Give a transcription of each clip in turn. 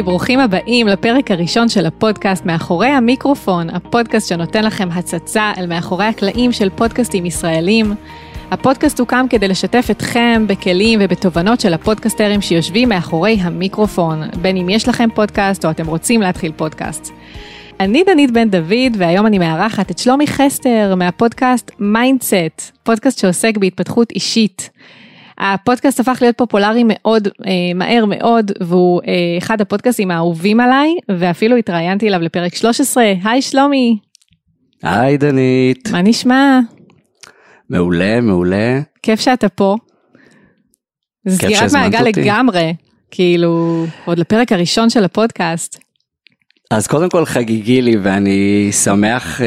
היי, ברוכים הבאים לפרק הראשון של הפודקאסט מאחורי המיקרופון, הפודקאסט שנותן לכם הצצה אל מאחורי הקלעים של פודקאסטים ישראלים. הפודקאסט הוקם כדי לשתף אתכם בכלים ובתובנות של הפודקסטרים שיושבים מאחורי המיקרופון, בין אם יש לכם פודקאסט או אתם רוצים להתחיל פודקאסט. אני דנית בן דוד, והיום אני מארחת את שלומי חסטר מהפודקאסט מיינדסט, פודקאסט שעוסק בהתפתחות אישית. הפודקאסט הפך להיות פופולרי מאוד, אה, מהר מאוד, והוא אה, אחד הפודקאסטים האהובים עליי, ואפילו התראיינתי אליו לפרק 13. היי שלומי. היי דנית. מה נשמע? מעולה, מעולה. כיף שאתה פה. זה סגירת מעגל לגמרי, כאילו, עוד לפרק הראשון של הפודקאסט. אז קודם כל חגיגי לי ואני שמח uh,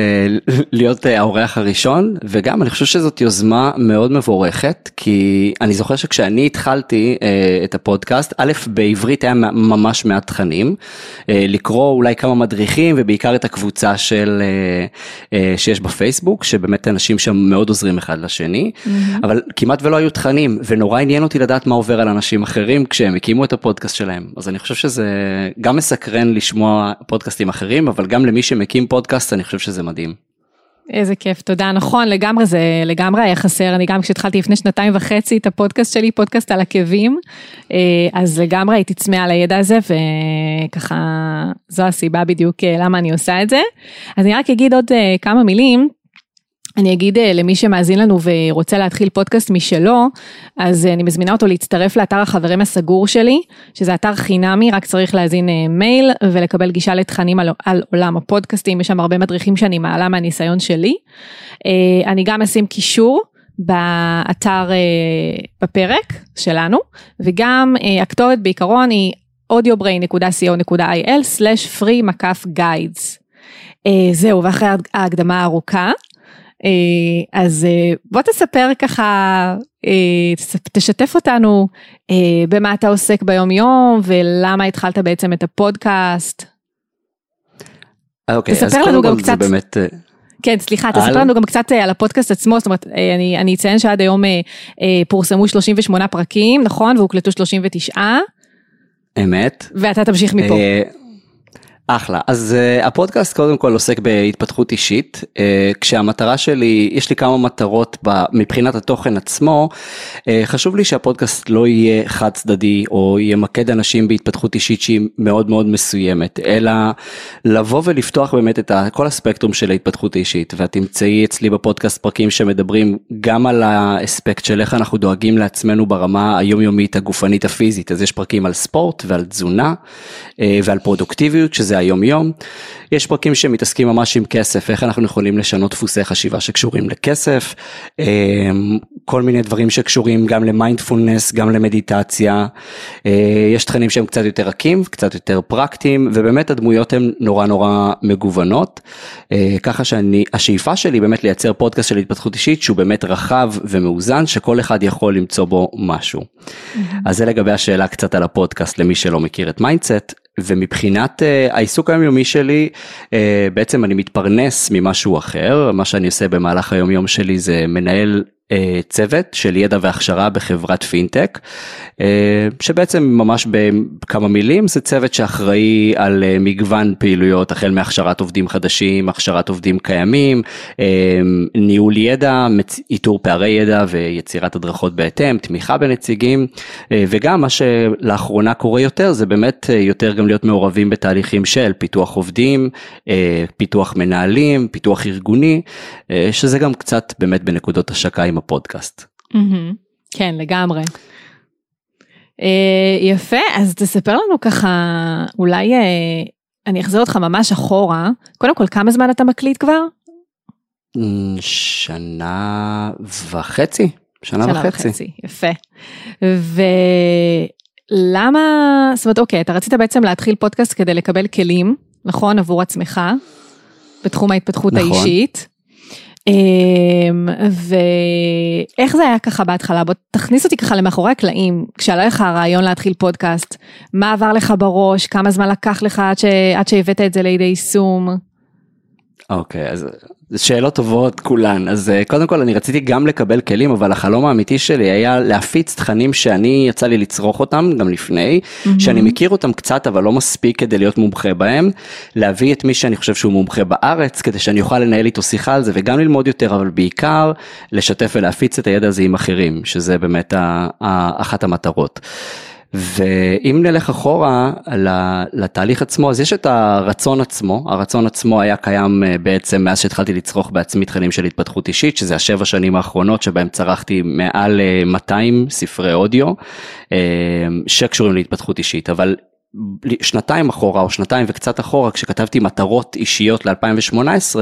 להיות uh, האורח הראשון וגם אני חושב שזאת יוזמה מאוד מבורכת כי אני זוכר שכשאני התחלתי uh, את הפודקאסט א' בעברית היה ממש מעט תכנים uh, לקרוא אולי כמה מדריכים ובעיקר את הקבוצה של uh, uh, שיש בפייסבוק שבאמת אנשים שם מאוד עוזרים אחד לשני mm-hmm. אבל כמעט ולא היו תכנים ונורא עניין אותי לדעת מה עובר על אנשים אחרים כשהם הקימו את הפודקאסט שלהם אז אני חושב שזה גם מסקרן לשמוע. פודקאסטים אחרים, אבל גם למי שמקים פודקאסט אני חושב שזה מדהים. איזה כיף, תודה, נכון, לגמרי זה לגמרי היה חסר, אני גם כשהתחלתי לפני שנתיים וחצי את הפודקאסט שלי, פודקאסט על עקבים, אה, אז לגמרי הייתי צמאה על הידע הזה, וככה, זו הסיבה בדיוק אה, למה אני עושה את זה. אז אני רק אגיד עוד אה, כמה מילים. אני אגיד אה, למי שמאזין לנו ורוצה להתחיל פודקאסט משלו, אז אה, אני מזמינה אותו להצטרף לאתר החברים הסגור שלי, שזה אתר חינמי, רק צריך להזין אה, מייל ולקבל גישה לתכנים על, על עולם הפודקאסטים, יש שם הרבה מדריכים שאני מעלה מהניסיון שלי. אני גם אשים קישור באתר בפרק שלנו, וגם הכתובת בעיקרון היא audiobrain.co.il/free-guides. זהו, ואחרי ההקדמה הארוכה, אז אה, בוא תספר ככה, אה, תשתף אותנו במה אתה עוסק ביום יום ולמה התחלת בעצם את הפודקאסט. אוקיי, תספר לנו גם קצת. באמת... כן, סליחה, על... תספר לנו גם קצת על הפודקאסט עצמו, זאת אומרת, אני, אני אציין שעד היום פורסמו 38 פרקים, נכון? והוקלטו 39. אמת. ואתה תמשיך מפה. אחלה. אז uh, הפודקאסט קודם כל עוסק בהתפתחות אישית. uh, כשהמטרה שלי יש לי כמה מטרות ב, מבחינת התוכן עצמו. uh, חשוב לי שהפודקאסט לא יהיה חד צדדי או ימקד אנשים בהתפתחות אישית שהיא מאוד מאוד מסוימת אלא לבוא ולפתוח באמת את כל הספקטרום של ההתפתחות האישית. ואת תמצאי אצלי בפודקאסט פרקים שמדברים גם על האספקט של איך אנחנו דואגים לעצמנו ברמה היומיומית הגופנית הפיזית. אז יש פרקים על ספורט ועל תזונה uh, ועל פרודוקטיביות שזה זה היום יום. יש פרקים שמתעסקים ממש עם כסף, איך אנחנו יכולים לשנות דפוסי חשיבה שקשורים לכסף, אמ, כל מיני דברים שקשורים גם למיינדפולנס, גם למדיטציה. אה, יש תכנים שהם קצת יותר רכים, קצת יותר פרקטיים, ובאמת הדמויות הן נורא נורא מגוונות. אה, ככה שהשאיפה שלי באמת לייצר פודקאסט של התפתחות אישית שהוא באמת רחב ומאוזן, שכל אחד יכול למצוא בו משהו. ממ-המ. אז זה לגבי השאלה קצת על הפודקאסט למי שלא מכיר את מיינדסט. ומבחינת אה, העיסוק היומיומי שלי אה, בעצם אני מתפרנס ממשהו אחר. מה שאני עושה במהלך היום יום שלי זה מנהל אה, צוות של ידע והכשרה בחברת פינטק אה, שבעצם ממש בכמה מילים זה צוות שאחראי על אה, מגוון פעילויות החל מהכשרת עובדים חדשים, הכשרת עובדים קיימים, ניהול ידע, איתור פערי ידע ויצירת הדרכות בהתאם, תמיכה בנציגים וגם מה שלאחרונה קורה יותר זה באמת יותר גם להיות מעורבים בתהליכים של פיתוח עובדים, פיתוח מנהלים, פיתוח ארגוני, שזה גם קצת באמת בנקודות השקה עם הפודקאסט. כן, לגמרי. אה, יפה, אז תספר לנו ככה, אולי אה, אני אחזיר אותך ממש אחורה. קודם כל, כמה זמן אתה מקליט כבר? שנה וחצי. שנה, שנה וחצי. וחצי. יפה. ולמה, זאת אומרת, אוקיי, אתה רצית בעצם להתחיל פודקאסט כדי לקבל כלים, נכון, עבור עצמך, בתחום ההתפתחות נכון. האישית. אמ, ואיך זה היה ככה בהתחלה? בוא תכניס אותי ככה למאחורי הקלעים, כשעלה לך הרעיון להתחיל פודקאסט, מה עבר לך בראש, כמה זמן לקח לך עד, ש... עד שהבאת את זה לידי יישום? אוקיי, אז שאלות טובות כולן. אז אה, קודם כל אני רציתי גם לקבל כלים, אבל החלום האמיתי שלי היה להפיץ תכנים שאני יצא לי לצרוך אותם גם לפני, mm-hmm. שאני מכיר אותם קצת אבל לא מספיק כדי להיות מומחה בהם, להביא את מי שאני חושב שהוא מומחה בארץ, כדי שאני אוכל לנהל איתו שיחה על זה וגם ללמוד יותר, אבל בעיקר לשתף ולהפיץ את הידע הזה עם אחרים, שזה באמת אחת המטרות. ואם נלך אחורה לתהליך עצמו, אז יש את הרצון עצמו, הרצון עצמו היה קיים אה, בעצם מאז שהתחלתי לצרוך בעצמי תכנים של התפתחות אישית, שזה השבע שנים האחרונות שבהם צרכתי מעל 200 אה, ספרי אודיו אה, שקשורים להתפתחות אישית, אבל שנתיים אחורה או שנתיים וקצת אחורה כשכתבתי מטרות אישיות ל-2018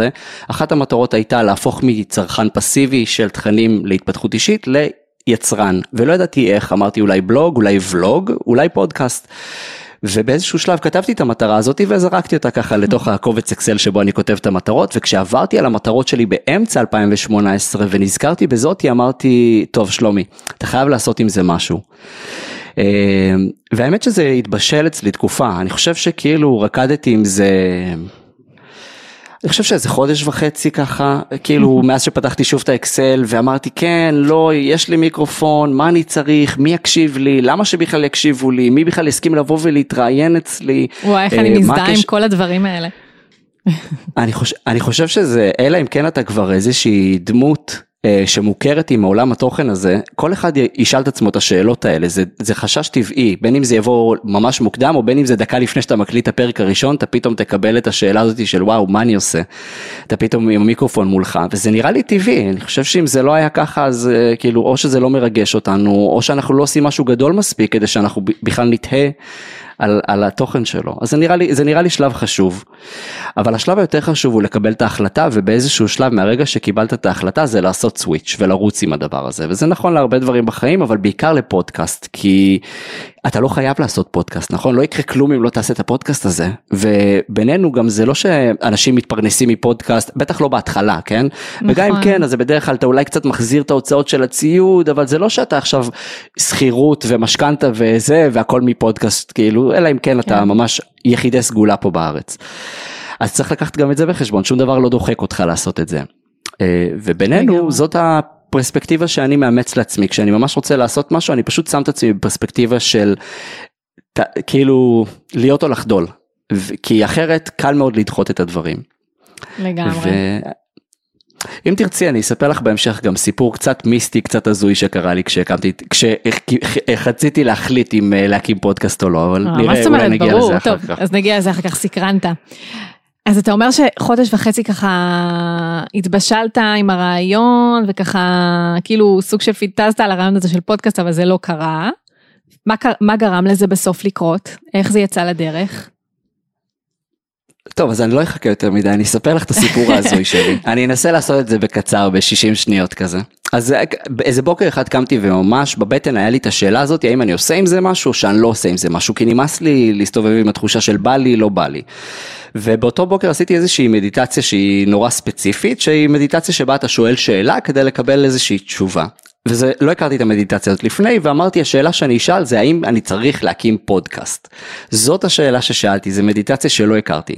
אחת המטרות הייתה להפוך מצרכן פסיבי של תכנים להתפתחות אישית יצרן ולא ידעתי איך אמרתי אולי בלוג אולי ולוג אולי פודקאסט. ובאיזשהו שלב כתבתי את המטרה הזאת וזרקתי אותה ככה לתוך הקובץ אקסל שבו אני כותב את המטרות וכשעברתי על המטרות שלי באמצע 2018 ונזכרתי בזאתי אמרתי טוב שלומי אתה חייב לעשות עם זה משהו. אה, והאמת שזה התבשל אצלי תקופה אני חושב שכאילו רקדתי עם זה אני חושב שאיזה חודש וחצי ככה, כאילו מאז שפתחתי שוב את האקסל ואמרתי כן, לא, יש לי מיקרופון, מה אני צריך, מי יקשיב לי, למה שבכלל יקשיבו לי, מי בכלל יסכים לבוא ולהתראיין אצלי. וואי, איך אני אה, מזדהה עם כל הדברים האלה. אני חושב, אני חושב שזה, אלא אם כן אתה כבר איזושהי דמות שמוכרת עם העולם התוכן הזה, כל אחד ישאל את עצמו את השאלות האלה, זה, זה חשש טבעי, בין אם זה יבוא ממש מוקדם או בין אם זה דקה לפני שאתה מקליט את הפרק הראשון, אתה פתאום תקבל את השאלה הזאת של וואו, מה אני עושה? אתה פתאום עם המיקרופון מולך, וזה נראה לי טבעי, אני חושב שאם זה לא היה ככה, אז אה, כאילו, או שזה לא מרגש אותנו, או שאנחנו לא עושים משהו גדול מספיק כדי שאנחנו בכלל נתהה. על, על התוכן שלו. אז זה נראה, לי, זה נראה לי שלב חשוב. אבל השלב היותר חשוב הוא לקבל את ההחלטה ובאיזשהו שלב מהרגע שקיבלת את ההחלטה זה לעשות סוויץ' ולרוץ עם הדבר הזה. וזה נכון להרבה דברים בחיים אבל בעיקר לפודקאסט כי אתה לא חייב לעשות פודקאסט נכון לא יקרה כלום אם לא תעשה את הפודקאסט הזה ובינינו גם זה לא שאנשים מתפרנסים מפודקאסט בטח לא בהתחלה כן נכון. וגם אם כן אז זה בדרך כלל אתה אולי קצת מחזיר את ההוצאות של הציוד אבל זה לא שאתה עכשיו שכירות ומשכנתה וזה והכל מפודקאסט כאילו אלא אם כן, כן אתה ממש יחידי סגולה פה בארץ. אז צריך לקחת גם את זה בחשבון שום דבר לא דוחק אותך לעשות את זה. אה, ובינינו זאת ה... פרספקטיבה שאני מאמץ לעצמי כשאני ממש רוצה לעשות משהו אני פשוט שם את עצמי בפרספקטיבה של ת, כאילו להיות או לחדול כי אחרת קל מאוד לדחות את הדברים. לגמרי. אם תרצי אני אספר לך בהמשך גם סיפור קצת מיסטי קצת הזוי שקרה לי כשהקמתי כשרציתי להחליט אם אה, להקים פודקאסט או לא אבל אה, נראה אולי נגיע לזה אחר כך. אז נגיע לזה אחר כך סקרנת. אז אתה אומר שחודש וחצי ככה התבשלת עם הרעיון וככה כאילו סוג של פיטזת על הרעיון הזה של פודקאסט אבל זה לא קרה. מה, מה גרם לזה בסוף לקרות? איך זה יצא לדרך? טוב אז אני לא אחכה יותר מדי אני אספר לך את הסיפור ההזוי שלי אני אנסה לעשות את זה בקצר ב-60 שניות כזה אז איזה בוקר אחד קמתי וממש בבטן היה לי את השאלה הזאת האם אני עושה עם זה משהו או שאני לא עושה עם זה משהו כי נמאס לי להסתובב עם התחושה של בא לי לא בא לי. ובאותו בוקר עשיתי איזושהי מדיטציה שהיא נורא ספציפית שהיא מדיטציה שבה אתה שואל שאלה כדי לקבל איזושהי תשובה. וזה לא הכרתי את המדיטציה הזאת לפני ואמרתי השאלה שאני אשאל זה האם אני צריך להקים פודקאסט. זאת השאלה ששאלתי זה מדיטציה שלא הכרתי.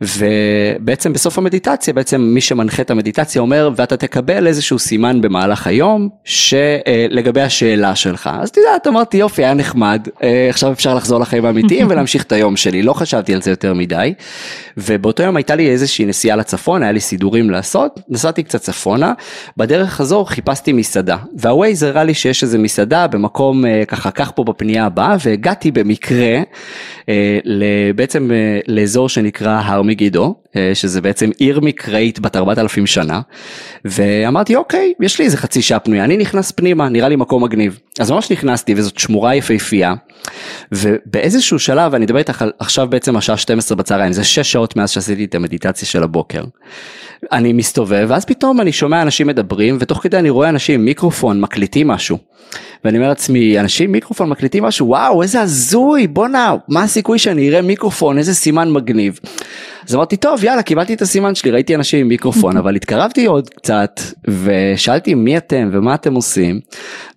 ובעצם בסוף המדיטציה בעצם מי שמנחה את המדיטציה אומר ואתה תקבל איזשהו סימן במהלך היום שלגבי השאלה שלך. אז את יודעת אמרתי יופי היה נחמד אה, עכשיו אפשר לחזור לחיים האמיתיים ולהמשיך את היום שלי. לא חשבתי על זה יותר מדי. ובאותו יום הייתה לי איזושהי נסיעה לצפון היה לי סידורים לעשות נסעתי קצת צפונה. בדרך חזור חיפשתי מסעדה והווייז הראה לי שיש איזה מסעדה במקום אה, ככה כך פה בפנייה הבאה והגעתי במקרה אה, בעצם לאזור שנקרא הר מגידו, אה, שזה בעצם עיר מקראית בת 4,000 שנה, ואמרתי אוקיי, יש לי איזה חצי שעה פנויה, אני נכנס פנימה, נראה לי מקום מגניב. אז ממש נכנסתי וזאת שמורה יפהפייה, ובאיזשהו שלב, אני אדבר איתך עכשיו בעצם השעה 12 בצהריים, זה 6 שעות מאז שעשיתי את המדיטציה של הבוקר. אני מסתובב ואז פתאום אני שומע אנשים מדברים ותוך כדי אני רואה אנשים עם מיקרופון מקליטים משהו. ואני אומר לעצמי אנשים מיקרופון מקליטים משהו וואו איזה הזוי בואנה מה הסיכוי שאני אראה מיקרופון איזה סימן מגניב. אז אמרתי טוב יאללה קיבלתי את הסימן שלי ראיתי אנשים עם מיקרופון אבל התקרבתי עוד קצת ושאלתי מי אתם ומה אתם עושים.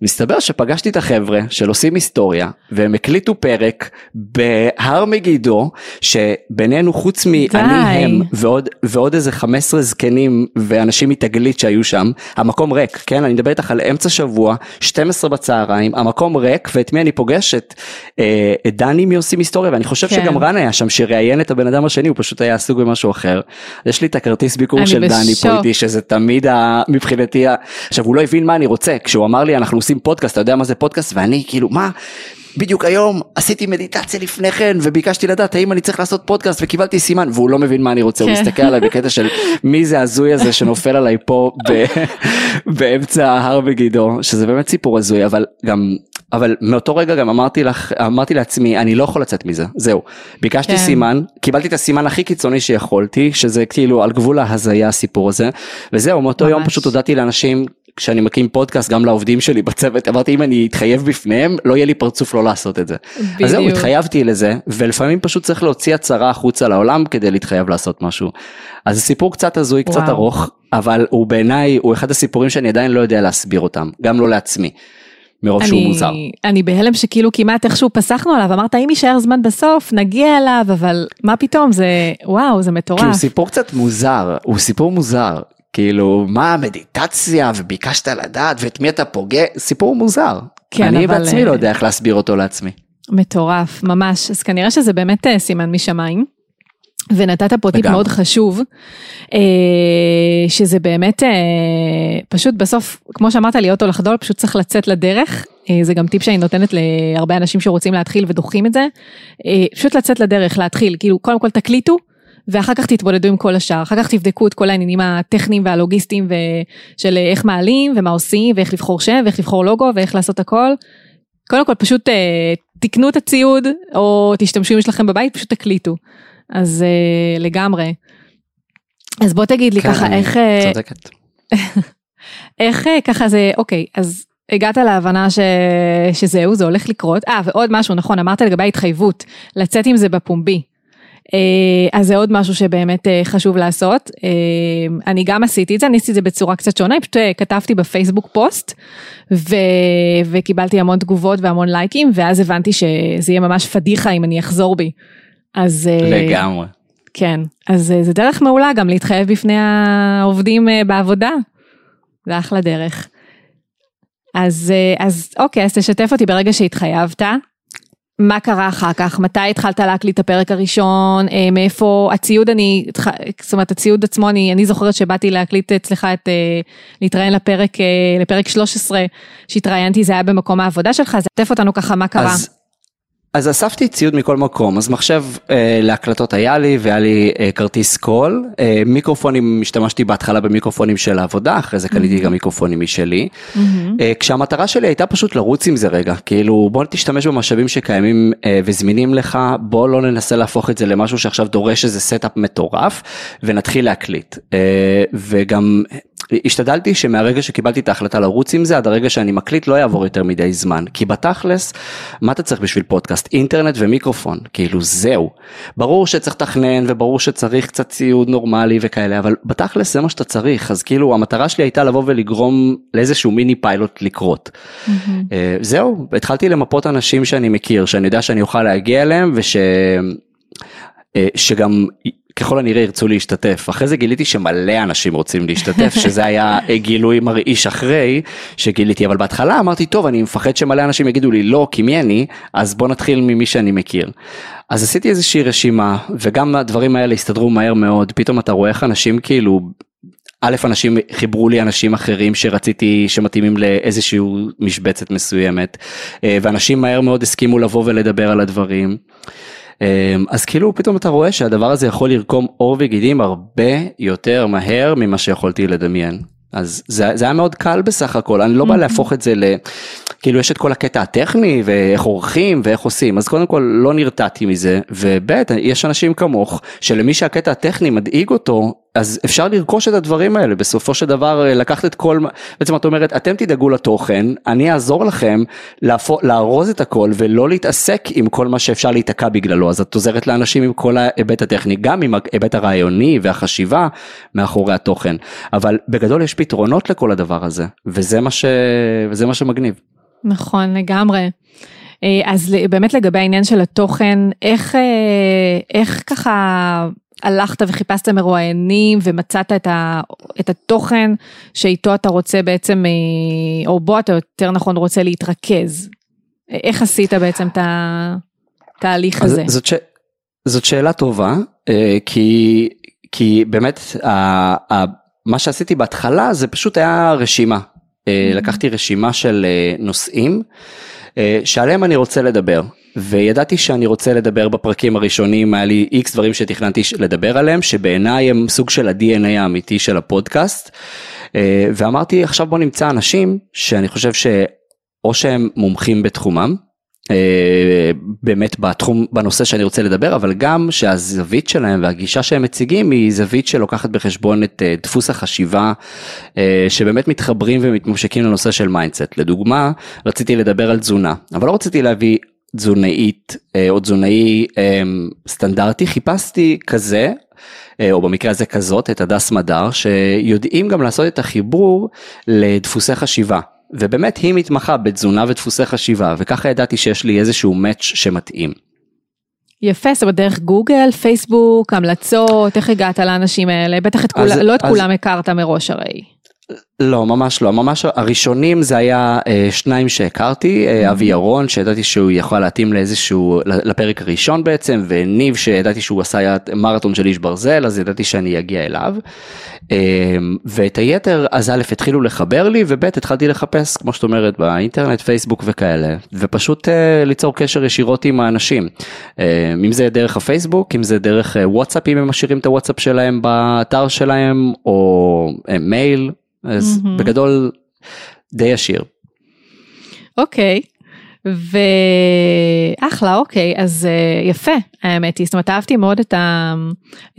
מסתבר שפגשתי את החבר'ה של עושים היסטוריה והם הקליטו פרק בהר מגידו שבינינו חוץ מאני הם ועוד ועוד איזה 15 זקנים ואנשים מתגלית שהיו שם המקום ריק כן אני מדבר איתך על אמצע שבוע 12 בצהריים המקום ריק ואת מי אני פוגש את, אה, את דני מעושים היסטוריה ואני חושב כן. שגם רן היה שם שראיין את הבן אדם השני הוא פשוט היה עסוק במשהו אחר. יש לי את הכרטיס ביקור של בשוק. דני פה איתי שזה תמיד ה, מבחינתי עכשיו הוא לא הבין מה אני רוצה כשהוא אמר לי אנחנו עושים פודקאסט אתה יודע מה זה פודקאסט ואני כאילו מה בדיוק היום עשיתי מדיטציה לפני כן וביקשתי לדעת האם אני צריך לעשות פודקאסט וקיבלתי סימן והוא לא מבין מה אני רוצה כן. הוא מסתכל עליי בקטע של מי זה הזוי הזה שנופל עליי פה באמצע ההר בגידו שזה באמת סיפור הזוי אבל גם אבל מאותו רגע גם אמרתי לך אמרתי לעצמי אני לא יכול לצאת מזה זהו ביקשתי כן. סימן קיבלתי את הסימן הכי קיצוני שיכולתי שזה כאילו על גבול ההזיה הסיפור הזה וזהו מאותו ממש. יום פשוט הודעתי לאנשים כשאני מקים פודקאסט גם לעובדים שלי בצוות אמרתי אם אני אתחייב בפניהם לא יהיה לי פרצוף לא לעשות את זה. בדיוק. אז זהו התחייבתי לזה ולפעמים פשוט צריך להוציא הצהרה החוצה לעולם כדי להתחייב לעשות משהו. אז זה סיפור קצת הזוי קצת ארוך אבל הוא בעיניי הוא אחד הסיפורים שאני עדיין לא יודע להסביר אותם גם לא לעצמי. מרוב שהוא מוזר. אני בהלם שכאילו כמעט איכשהו פסחנו עליו, אמרת אם יישאר זמן בסוף נגיע אליו, אבל מה פתאום זה וואו זה מטורף. כי הוא סיפור קצת מוזר, הוא סיפור מוזר, כאילו מה המדיטציה וביקשת לדעת ואת מי אתה פוגע, סיפור מוזר. כן, אני אבל... בעצמי לא יודע איך להסביר אותו לעצמי. מטורף, ממש, אז כנראה שזה באמת אה, סימן משמיים. ונתת פה טיפ מאוד חשוב, אה, שזה באמת אה, פשוט בסוף, כמו שאמרת, להיות או לחדול, פשוט צריך לצאת לדרך. זה גם טיפ שאני נותנת להרבה אנשים שרוצים להתחיל ודוחים את זה. פשוט לצאת לדרך, להתחיל, כאילו קודם כל תקליטו, ואחר כך תתמודדו עם כל השאר, אחר כך תבדקו את כל העניינים הטכניים והלוגיסטיים של איך מעלים ומה עושים ואיך לבחור שם ואיך לבחור לוגו ואיך לעשות הכל. קודם כל פשוט תקנו את הציוד או תשתמשו אם יש לכם בבית, פשוט תקליטו. אז uh, לגמרי. אז בוא תגיד לי כן, ככה איך... אה, צודקת. איך uh, ככה זה, אוקיי, אז הגעת להבנה ש... שזהו, זה הולך לקרות. אה, ועוד משהו, נכון, אמרת לגבי ההתחייבות, לצאת עם זה בפומבי. אז זה עוד משהו שבאמת חשוב לעשות. אני גם עשיתי את זה, אני עשיתי את זה בצורה קצת שונה, פשוט כתבתי בפייסבוק פוסט ו... וקיבלתי המון תגובות והמון לייקים, ואז הבנתי שזה יהיה ממש פדיחה אם אני אחזור בי. אז... אה, לגמרי. כן, אז אה, זה דרך מעולה גם להתחייב בפני העובדים אה, בעבודה. זה אחלה דרך. אז, אז אוקיי, אז תשתף אותי ברגע שהתחייבת. מה קרה אחר כך? מתי התחלת להקליט את הפרק הראשון? מאיפה הציוד אני, זאת אומרת הציוד עצמו, אני, אני זוכרת שבאתי להקליט אצלך את, להתראיין לפרק, לפרק 13 שהתראיינתי, זה היה במקום העבודה שלך, אז תשתף אותנו ככה מה קרה. אז אז אספתי ציוד מכל מקום, אז מחשב אה, להקלטות היה לי והיה לי אה, כרטיס קול, אה, מיקרופונים, השתמשתי בהתחלה במיקרופונים של העבודה, אחרי זה קניתי mm-hmm. גם מיקרופונים משלי, mm-hmm. אה, כשהמטרה שלי הייתה פשוט לרוץ עם זה רגע, כאילו בוא תשתמש במשאבים שקיימים אה, וזמינים לך, בוא לא ננסה להפוך את זה למשהו שעכשיו דורש איזה setup מטורף ונתחיל להקליט, אה, וגם השתדלתי שמהרגע שקיבלתי את ההחלטה לרוץ עם זה עד הרגע שאני מקליט לא יעבור יותר מדי זמן. כי בתכלס מה אתה צריך בשביל פודקאסט? אינטרנט ומיקרופון. כאילו זהו. ברור שצריך לתכנן וברור שצריך קצת ציוד נורמלי וכאלה אבל בתכלס זה מה שאתה צריך. אז כאילו המטרה שלי הייתה לבוא ולגרום לאיזשהו מיני פיילוט לקרות. mm-hmm. זהו. התחלתי למפות אנשים שאני מכיר שאני יודע שאני אוכל להגיע אליהם וש... אה, שגם ככל הנראה ירצו להשתתף אחרי זה גיליתי שמלא אנשים רוצים להשתתף שזה היה גילוי מרעיש אחרי שגיליתי אבל בהתחלה אמרתי טוב אני מפחד שמלא אנשים יגידו לי לא כי מי אני אז בוא נתחיל ממי שאני מכיר. אז עשיתי איזושהי רשימה וגם הדברים האלה הסתדרו מהר מאוד פתאום אתה רואה איך אנשים כאילו א' אנשים חיברו לי אנשים אחרים שרציתי שמתאימים לאיזשהו משבצת מסוימת אה, ואנשים מהר מאוד הסכימו לבוא ולדבר על הדברים. אמ, אז כאילו פתאום אתה רואה שהדבר הזה יכול לרקום עור וגידים הרבה יותר מהר ממה שיכולתי לדמיין. אז זה, זה היה מאוד קל בסך הכל, אני לא בא להפוך את זה ל... כאילו יש את כל הקטע הטכני ואיך עורכים ואיך עושים, אז קודם כל לא נרתעתי מזה, וב' יש אנשים כמוך שלמי שהקטע הטכני מדאיג אותו, אז אפשר לרכוש את הדברים האלה, בסופו של דבר אה, לקחת את כל, בעצם את אומרת, אתם תדאגו לתוכן, אני אעזור לכם לארוז את הכל ולא להתעסק עם כל מה שאפשר להיתקע בגללו, אז את עוזרת לאנשים עם כל ההיבט הטכני, גם עם ההיבט הרעיוני והחשיבה מאחורי התוכן, אבל בגדול יש פתרונות לכל הדבר הזה, וזה מה, ש... וזה מה שמגניב. נכון, לגמרי. אה, אז באמת לגבי העניין של התוכן, איך, אה, איך ככה הלכת וחיפשת מרואיינים ומצאת את, ה, את התוכן שאיתו אתה רוצה בעצם, אה, או בו אתה יותר נכון רוצה להתרכז. איך עשית בעצם את התהליך הזה? זאת, ש... זאת שאלה טובה, כי, כי באמת מה שעשיתי בהתחלה זה פשוט היה רשימה. Mm-hmm. לקחתי רשימה של נושאים. אה, שעליהם אני רוצה לדבר. וידעתי שאני רוצה לדבר בפרקים הראשונים, היה לי איקס דברים שתכננתי לדבר עליהם, שבעיניי הם סוג של ה-DNA האמיתי של הפודקאסט. אה, ואמרתי עכשיו בוא נמצא אנשים שאני חושב שאו שהם מומחים בתחומם, אה, באמת בתחום, בנושא שאני רוצה לדבר, אבל גם שהזווית שלהם והגישה שהם מציגים היא זווית שלוקחת בחשבון את אה, דפוס החשיבה שבאמת מתחברים ומתממשקים לנושא של mindset. לדוגמה, רציתי לדבר על תזונה, אבל לא רציתי להביא תזונאית או תזונאי סטנדרטי, חיפשתי כזה או במקרה הזה כזאת, את הדס מדר, שיודעים גם לעשות את החיבור לדפוסי חשיבה. ובאמת היא מתמחה בתזונה ודפוסי חשיבה, וככה ידעתי שיש לי איזשהו match שמתאים. יפה, זאת אומרת דרך גוגל, פייסבוק, המלצות, איך הגעת לאנשים האלה? בטח את כולם, לא את אז... כולם הכרת מראש הרי. לא, ממש לא, ממש. הראשונים זה היה אה, שניים שהכרתי, אה, mm-hmm. אבי ירון שידעתי שהוא יכול להתאים לאיזשהו, לפרק הראשון בעצם, וניב שידעתי שהוא עשה מרתון של איש ברזל, אז ידעתי שאני אגיע אליו. אה, ואת היתר, אז א', התחילו לחבר לי, וב', התחלתי לחפש, כמו שאת אומרת, באינטרנט, פייסבוק וכאלה, ופשוט ליצור קשר ישירות עם האנשים. אם זה דרך הפייסבוק, אם זה דרך וואטסאפ, אם הם משאירים את הוואטסאפ שלהם באתר שלהם, או מייל. אז mm-hmm. בגדול די ישיר. אוקיי. ואחלה אוקיי אז uh, יפה האמת היא זאת אומרת אהבתי מאוד את, ה...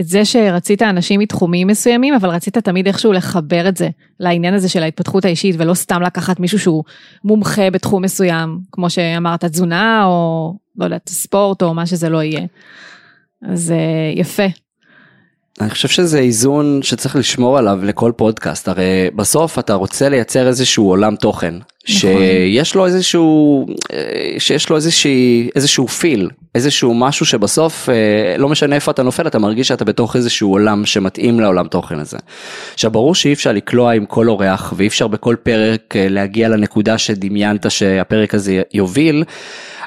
את זה שרצית אנשים מתחומים מסוימים אבל רצית תמיד איכשהו לחבר את זה לעניין הזה של ההתפתחות האישית ולא סתם לקחת מישהו שהוא מומחה בתחום מסוים כמו שאמרת תזונה או לא יודעת ספורט או מה שזה לא יהיה. אז uh, יפה אני חושב שזה איזון שצריך לשמור עליו לכל פודקאסט, הרי בסוף אתה רוצה לייצר איזשהו עולם תוכן, נכון. שיש לו איזשהו, שיש לו איזושהי, איזשהו פיל, איזשהו משהו שבסוף אה, לא משנה איפה אתה נופל אתה מרגיש שאתה בתוך איזשהו עולם שמתאים לעולם תוכן הזה. עכשיו ברור שאי אפשר לקלוע עם כל אורח ואי אפשר בכל פרק אה, להגיע לנקודה שדמיינת שהפרק הזה יוביל,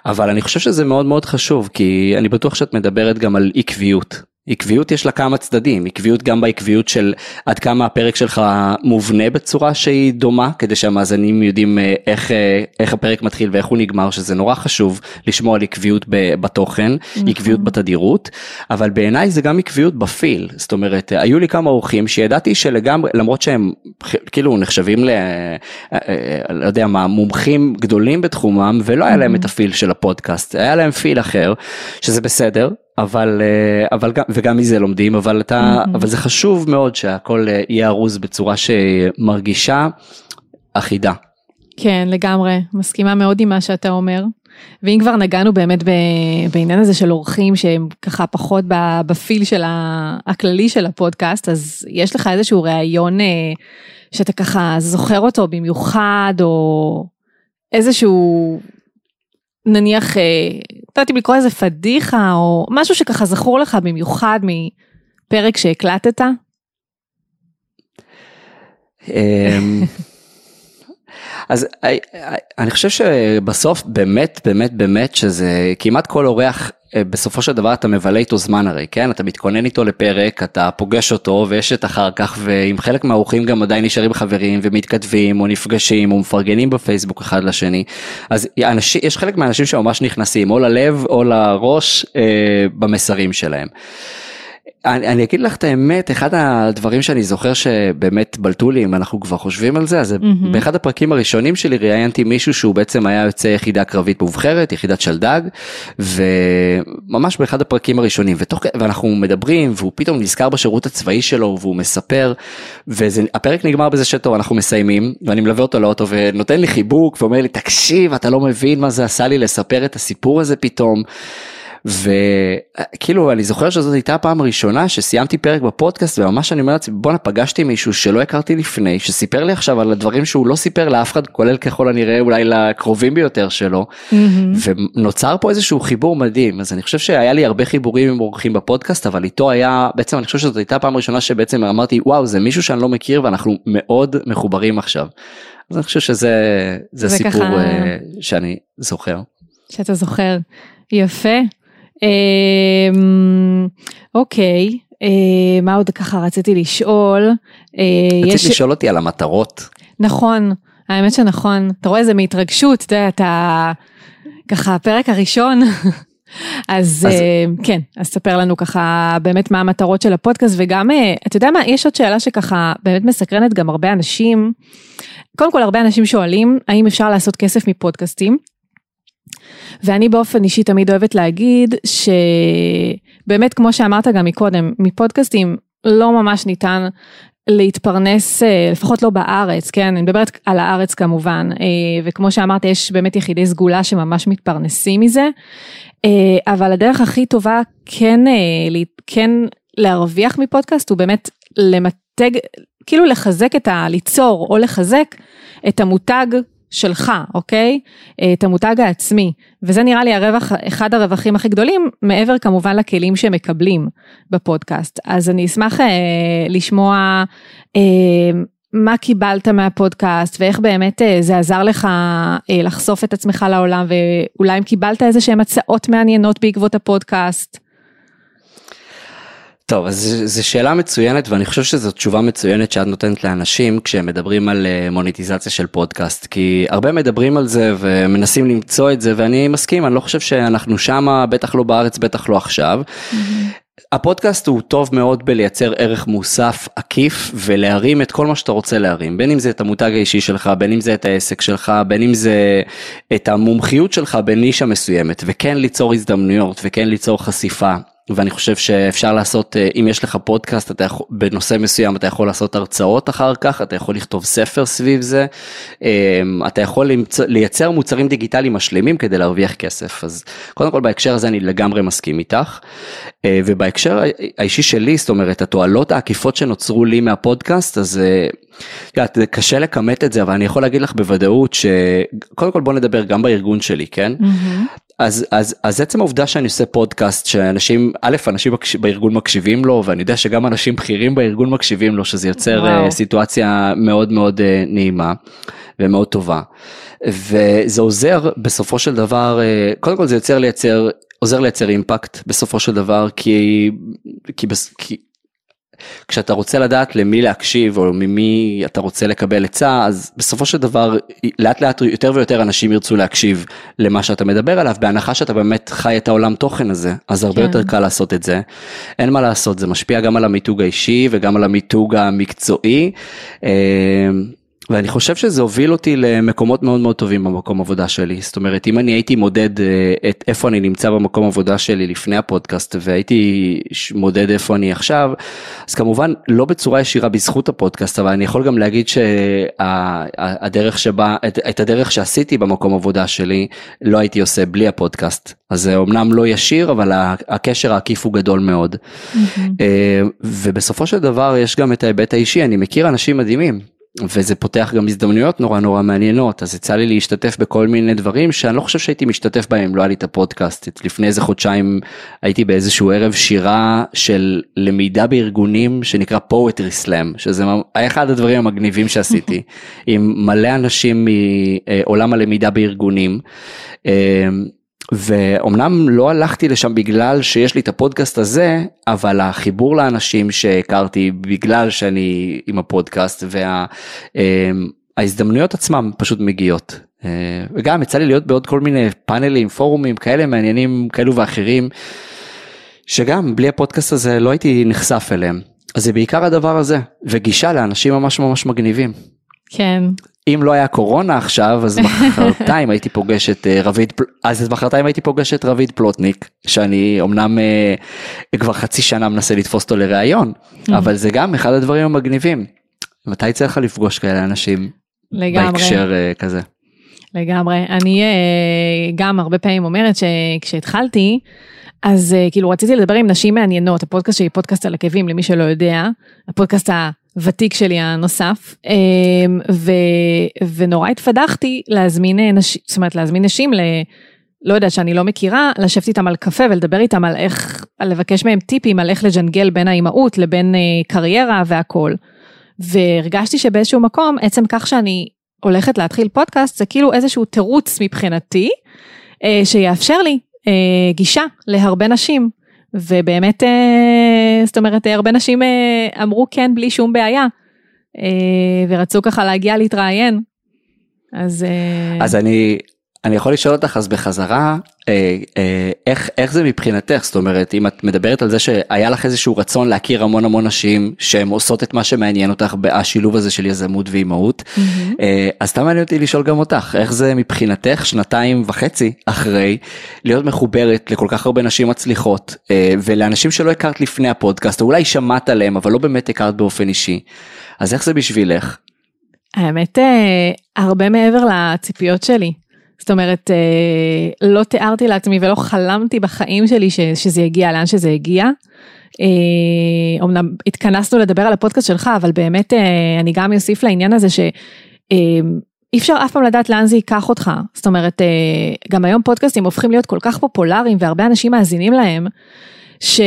אבל אני חושב שזה מאוד מאוד חשוב כי אני בטוח שאת מדברת גם על עקביות. עקביות יש לה כמה צדדים, עקביות גם בעקביות של עד כמה הפרק שלך מובנה בצורה שהיא דומה, כדי שהמאזינים יודעים אה, איך, אה, איך הפרק מתחיל ואיך הוא נגמר, שזה נורא חשוב לשמוע על עקביות בתוכן, נכון. עקביות בתדירות, אבל בעיניי זה גם עקביות בפיל, זאת אומרת, היו לי כמה אורחים שידעתי שלגמרי, למרות שהם כאילו נחשבים ל... אה, לא יודע מה, מומחים גדולים בתחומם, ולא היה להם את הפיל של הפודקאסט, היה להם פיל אחר, שזה בסדר, אבל אה, אבל גם וגם מזה לומדים אבל אתה mm-hmm. אבל זה חשוב מאוד שהכל אה, יהיה ארוז בצורה שמרגישה אחידה. כן לגמרי מסכימה מאוד עם מה שאתה אומר. ואם כבר נגענו באמת בעניין הזה של אורחים שהם ככה פחות בפיל של הכללי של הפודקאסט אז יש לך איזשהו ראיון אה, שאתה ככה זוכר אותו במיוחד או איזשהו נניח, אה, יודעת אם לקרוא איזה פדיחה או משהו שככה זכור לך במיוחד מפרק שהקלטת? אז אה, אה, אני חושב שבסוף באמת באמת באמת שזה כמעט כל אורח אה, בסופו של דבר אתה מבלה איתו זמן הרי, כן? אתה מתכונן איתו לפרק, אתה פוגש אותו ויש את אחר כך, ועם חלק מהאורחים גם עדיין נשארים חברים ומתכתבים או נפגשים או מפרגנים בפייסבוק אחד לשני. אז אנשים, יש חלק מהאנשים שממש נכנסים או ללב או לראש אה, במסרים שלהם. אני, אני אגיד לך את האמת, אחד הדברים שאני זוכר שבאמת בלטו לי, אם אנחנו כבר חושבים על זה, אז mm-hmm. באחד הפרקים הראשונים שלי ראיינתי מישהו שהוא בעצם היה יוצא יחידה קרבית מובחרת, יחידת שלדג, וממש באחד הפרקים הראשונים, ותוך, ואנחנו מדברים, והוא פתאום נזכר בשירות הצבאי שלו, והוא מספר, והפרק נגמר בזה שטוב, אנחנו מסיימים, ואני מלווה אותו לאוטו, ונותן לי חיבוק, ואומר לי, תקשיב, אתה לא מבין מה זה עשה לי לספר את הסיפור הזה פתאום. וכאילו אני זוכר שזאת הייתה הפעם הראשונה שסיימתי פרק בפודקאסט וממש אני אומר לעצמי בואנה פגשתי מישהו שלא הכרתי לפני שסיפר לי עכשיו על הדברים שהוא לא סיפר לאף אחד כולל ככל הנראה אולי לקרובים ביותר שלו mm-hmm. ונוצר פה איזשהו חיבור מדהים אז אני חושב שהיה לי הרבה חיבורים עם אורחים בפודקאסט אבל איתו היה בעצם אני חושב שזאת הייתה הפעם הראשונה שבעצם אמרתי וואו זה מישהו שאני לא מכיר ואנחנו מאוד מחוברים עכשיו. אז אני חושב שזה זה סיפור ככה... אה, שאני זוכר. שאתה זוכר. יפה. אמ, אוקיי, אה, מה עוד ככה רציתי לשאול? אה, רציתי יש... לשאול אותי על המטרות. נכון, האמת שנכון. אתה רואה איזה מהתרגשות, אתה יודע, אתה ככה הפרק הראשון. אז, אז uh, כן, אז ספר לנו ככה באמת מה המטרות של הפודקאסט וגם, uh, אתה יודע מה, יש עוד שאלה שככה באמת מסקרנת גם הרבה אנשים. קודם כל הרבה אנשים שואלים האם אפשר לעשות כסף מפודקאסטים. ואני באופן אישי תמיד אוהבת להגיד שבאמת כמו שאמרת גם מקודם, מפודקאסטים לא ממש ניתן להתפרנס, אה, לפחות לא בארץ, כן, אני מדברת על הארץ כמובן, אה, וכמו שאמרת, יש באמת יחידי סגולה שממש מתפרנסים מזה, אה, אבל הדרך הכי טובה כן, כן להרוויח מפודקאסט הוא באמת למתג, כאילו לחזק את ה... ליצור או לחזק את המותג שלך, אוקיי? אה, את המותג העצמי, וזה נראה לי הרווח, אחד הרווחים הכי גדולים, מעבר כמובן לכלים שמקבלים בפודקאסט. אז אני אשמח אה, לשמוע אה, מה קיבלת מהפודקאסט ואיך באמת אה, זה עזר לך אה, לחשוף את עצמך לעולם, ואולי אם קיבלת איזה שהם הצעות מעניינות בעקבות הפודקאסט. טוב, אז זו שאלה מצוינת ואני חושב שזו תשובה מצוינת שאת נותנת לאנשים כשהם מדברים על אה, מוניטיזציה של פודקאסט, כי הרבה מדברים על זה ומנסים למצוא את זה ואני מסכים, אני לא חושב שאנחנו שמה, בטח לא בארץ, בטח לא עכשיו. Mm-hmm. הפודקאסט הוא טוב מאוד בלייצר ערך מוסף עקיף ולהרים את כל מה שאתה רוצה להרים בין אם זה את המותג האישי שלך בין אם זה את העסק שלך בין אם זה את המומחיות שלך בנישה מסוימת וכן ליצור הזדמנויות וכן ליצור חשיפה ואני חושב שאפשר לעשות אה, אם יש לך פודקאסט אתה יכול, בנושא מסוים אתה יכול לעשות הרצאות אחר כך אתה יכול לכתוב ספר סביב זה. אמ, אתה יכול לייצר מוצרים דיגיטליים משלימים כדי להרוויח כסף. אז קודם כל בהקשר הזה אני לגמרי מסכים איתך. אה, ובהקשר האישי שלי זאת אומרת התועלות העקיפות שנוצרו לי מהפודקאסט אז אה, יודעת, קשה לכמת את זה אבל אני יכול להגיד לך בוודאות שקודם כל בוא נדבר גם בארגון שלי כן? mm-hmm. אז אז אז עצם העובדה שאני עושה פודקאסט שאנשים א' אנשים בארגון מקשיבים לו ואני יודע שגם אנשים בכירים בארגון מקשיבים לו שזה יוצר וואו. סיטואציה מאוד מאוד אה, נעימה ומאוד טובה וזה עוזר בסופו של דבר קודם כל זה יוצר לייצר עוזר לייצר אימפקט בסופו של דבר כי כי, כי כשאתה רוצה לדעת למי להקשיב או ממי אתה רוצה לקבל עצה אז בסופו של דבר לאט לאט יותר ויותר אנשים ירצו להקשיב למה שאתה מדבר עליו בהנחה שאתה באמת חי את העולם תוכן הזה אז הרבה כן. יותר קל לעשות את זה. אין מה לעשות זה משפיע גם על המיתוג האישי וגם על המיתוג המקצועי. ואני חושב שזה הוביל אותי למקומות מאוד מאוד טובים במקום עבודה שלי. זאת אומרת, אם אני הייתי מודד אה, את איפה אני נמצא במקום עבודה שלי לפני הפודקאסט והייתי מודד איפה אני עכשיו, אז כמובן לא בצורה ישירה בזכות הפודקאסט, אבל אני יכול גם להגיד שהדרך שבה, את, את הדרך שעשיתי במקום עבודה שלי, לא הייתי עושה בלי הפודקאסט. אז זה אומנם לא ישיר, אבל הקשר העקיף הוא גדול מאוד. Mm-hmm. ובסופו של דבר יש גם את ההיבט האישי, אני מכיר אנשים מדהימים. וזה פותח גם הזדמנויות נורא נורא מעניינות אז יצא לי להשתתף בכל מיני דברים שאני לא חושב שהייתי משתתף בהם לא היה לי את הפודקאסט לפני איזה חודשיים הייתי באיזשהו ערב שירה של למידה בארגונים שנקרא poetry slam שזה היה אחד הדברים המגניבים שעשיתי עם מלא אנשים מעולם הלמידה בארגונים. ואומנם לא הלכתי לשם בגלל שיש לי את הפודקאסט הזה, אבל החיבור לאנשים שהכרתי בגלל שאני עם הפודקאסט וההזדמנויות אמ, עצמם פשוט מגיעות. אה, וגם יצא לי להיות בעוד כל מיני פאנלים, פורומים כאלה מעניינים כאלו ואחרים. שגם בלי הפודקאסט הזה לא הייתי נחשף אליהם. אז זה בעיקר הדבר הזה, וגישה לאנשים ממש ממש מגניבים. כן. אם לא היה קורונה עכשיו אז מחרתיים הייתי פוגש את אה, רביד אז מחרתיים הייתי פוגש את רביד פלוטניק שאני אמנם אה, כבר חצי שנה מנסה לתפוס אותו לראיון mm. אבל זה גם אחד הדברים המגניבים. מתי יצא לך לפגוש כאלה אנשים לגמרי. בהקשר אה, כזה? לגמרי אני גם הרבה פעמים אומרת שכשהתחלתי אז כאילו רציתי לדבר עם נשים מעניינות הפודקאסט שלי פודקאסט על עקבים למי שלא יודע הפודקאסט הוותיק שלי הנוסף, אמ, ו, ונורא התפדחתי להזמין נשים, זאת אומרת להזמין נשים ל... לא יודעת שאני לא מכירה, לשבת איתם על קפה ולדבר איתם על איך, על לבקש מהם טיפים על איך לג'נגל בין האימהות לבין אה, קריירה והכל. והרגשתי שבאיזשהו מקום, עצם כך שאני הולכת להתחיל פודקאסט, זה כאילו איזשהו תירוץ מבחינתי, אה, שיאפשר לי אה, גישה להרבה נשים. ובאמת, אה, זאת אומרת, הרבה נשים אה, אמרו כן בלי שום בעיה, אה, ורצו ככה להגיע להתראיין. אז... אז אני, אני יכול לשאול אותך אז בחזרה אה, אה, איך איך זה מבחינתך זאת אומרת אם את מדברת על זה שהיה לך איזשהו רצון להכיר המון המון נשים שהן עושות את מה שמעניין אותך בשילוב הזה של יזמות ואימהות mm-hmm. אה, אז סתם מעניין אותי לשאול גם אותך איך זה מבחינתך שנתיים וחצי אחרי להיות מחוברת לכל כך הרבה נשים מצליחות אה, ולאנשים שלא הכרת לפני הפודקאסט או אולי שמעת עליהם אבל לא באמת הכרת באופן אישי אז איך זה בשבילך. האמת אה, הרבה מעבר לציפיות שלי. זאת אומרת, אה, לא תיארתי לעצמי ולא חלמתי בחיים שלי ש, שזה יגיע לאן שזה הגיע. אומנם אה, התכנסנו לדבר על הפודקאסט שלך, אבל באמת אה, אני גם אוסיף לעניין הזה שאי אפשר אף פעם לדעת לאן זה ייקח אותך. זאת אומרת, גם היום פודקאסטים הופכים להיות כל כך פופולריים והרבה אנשים מאזינים להם. ש...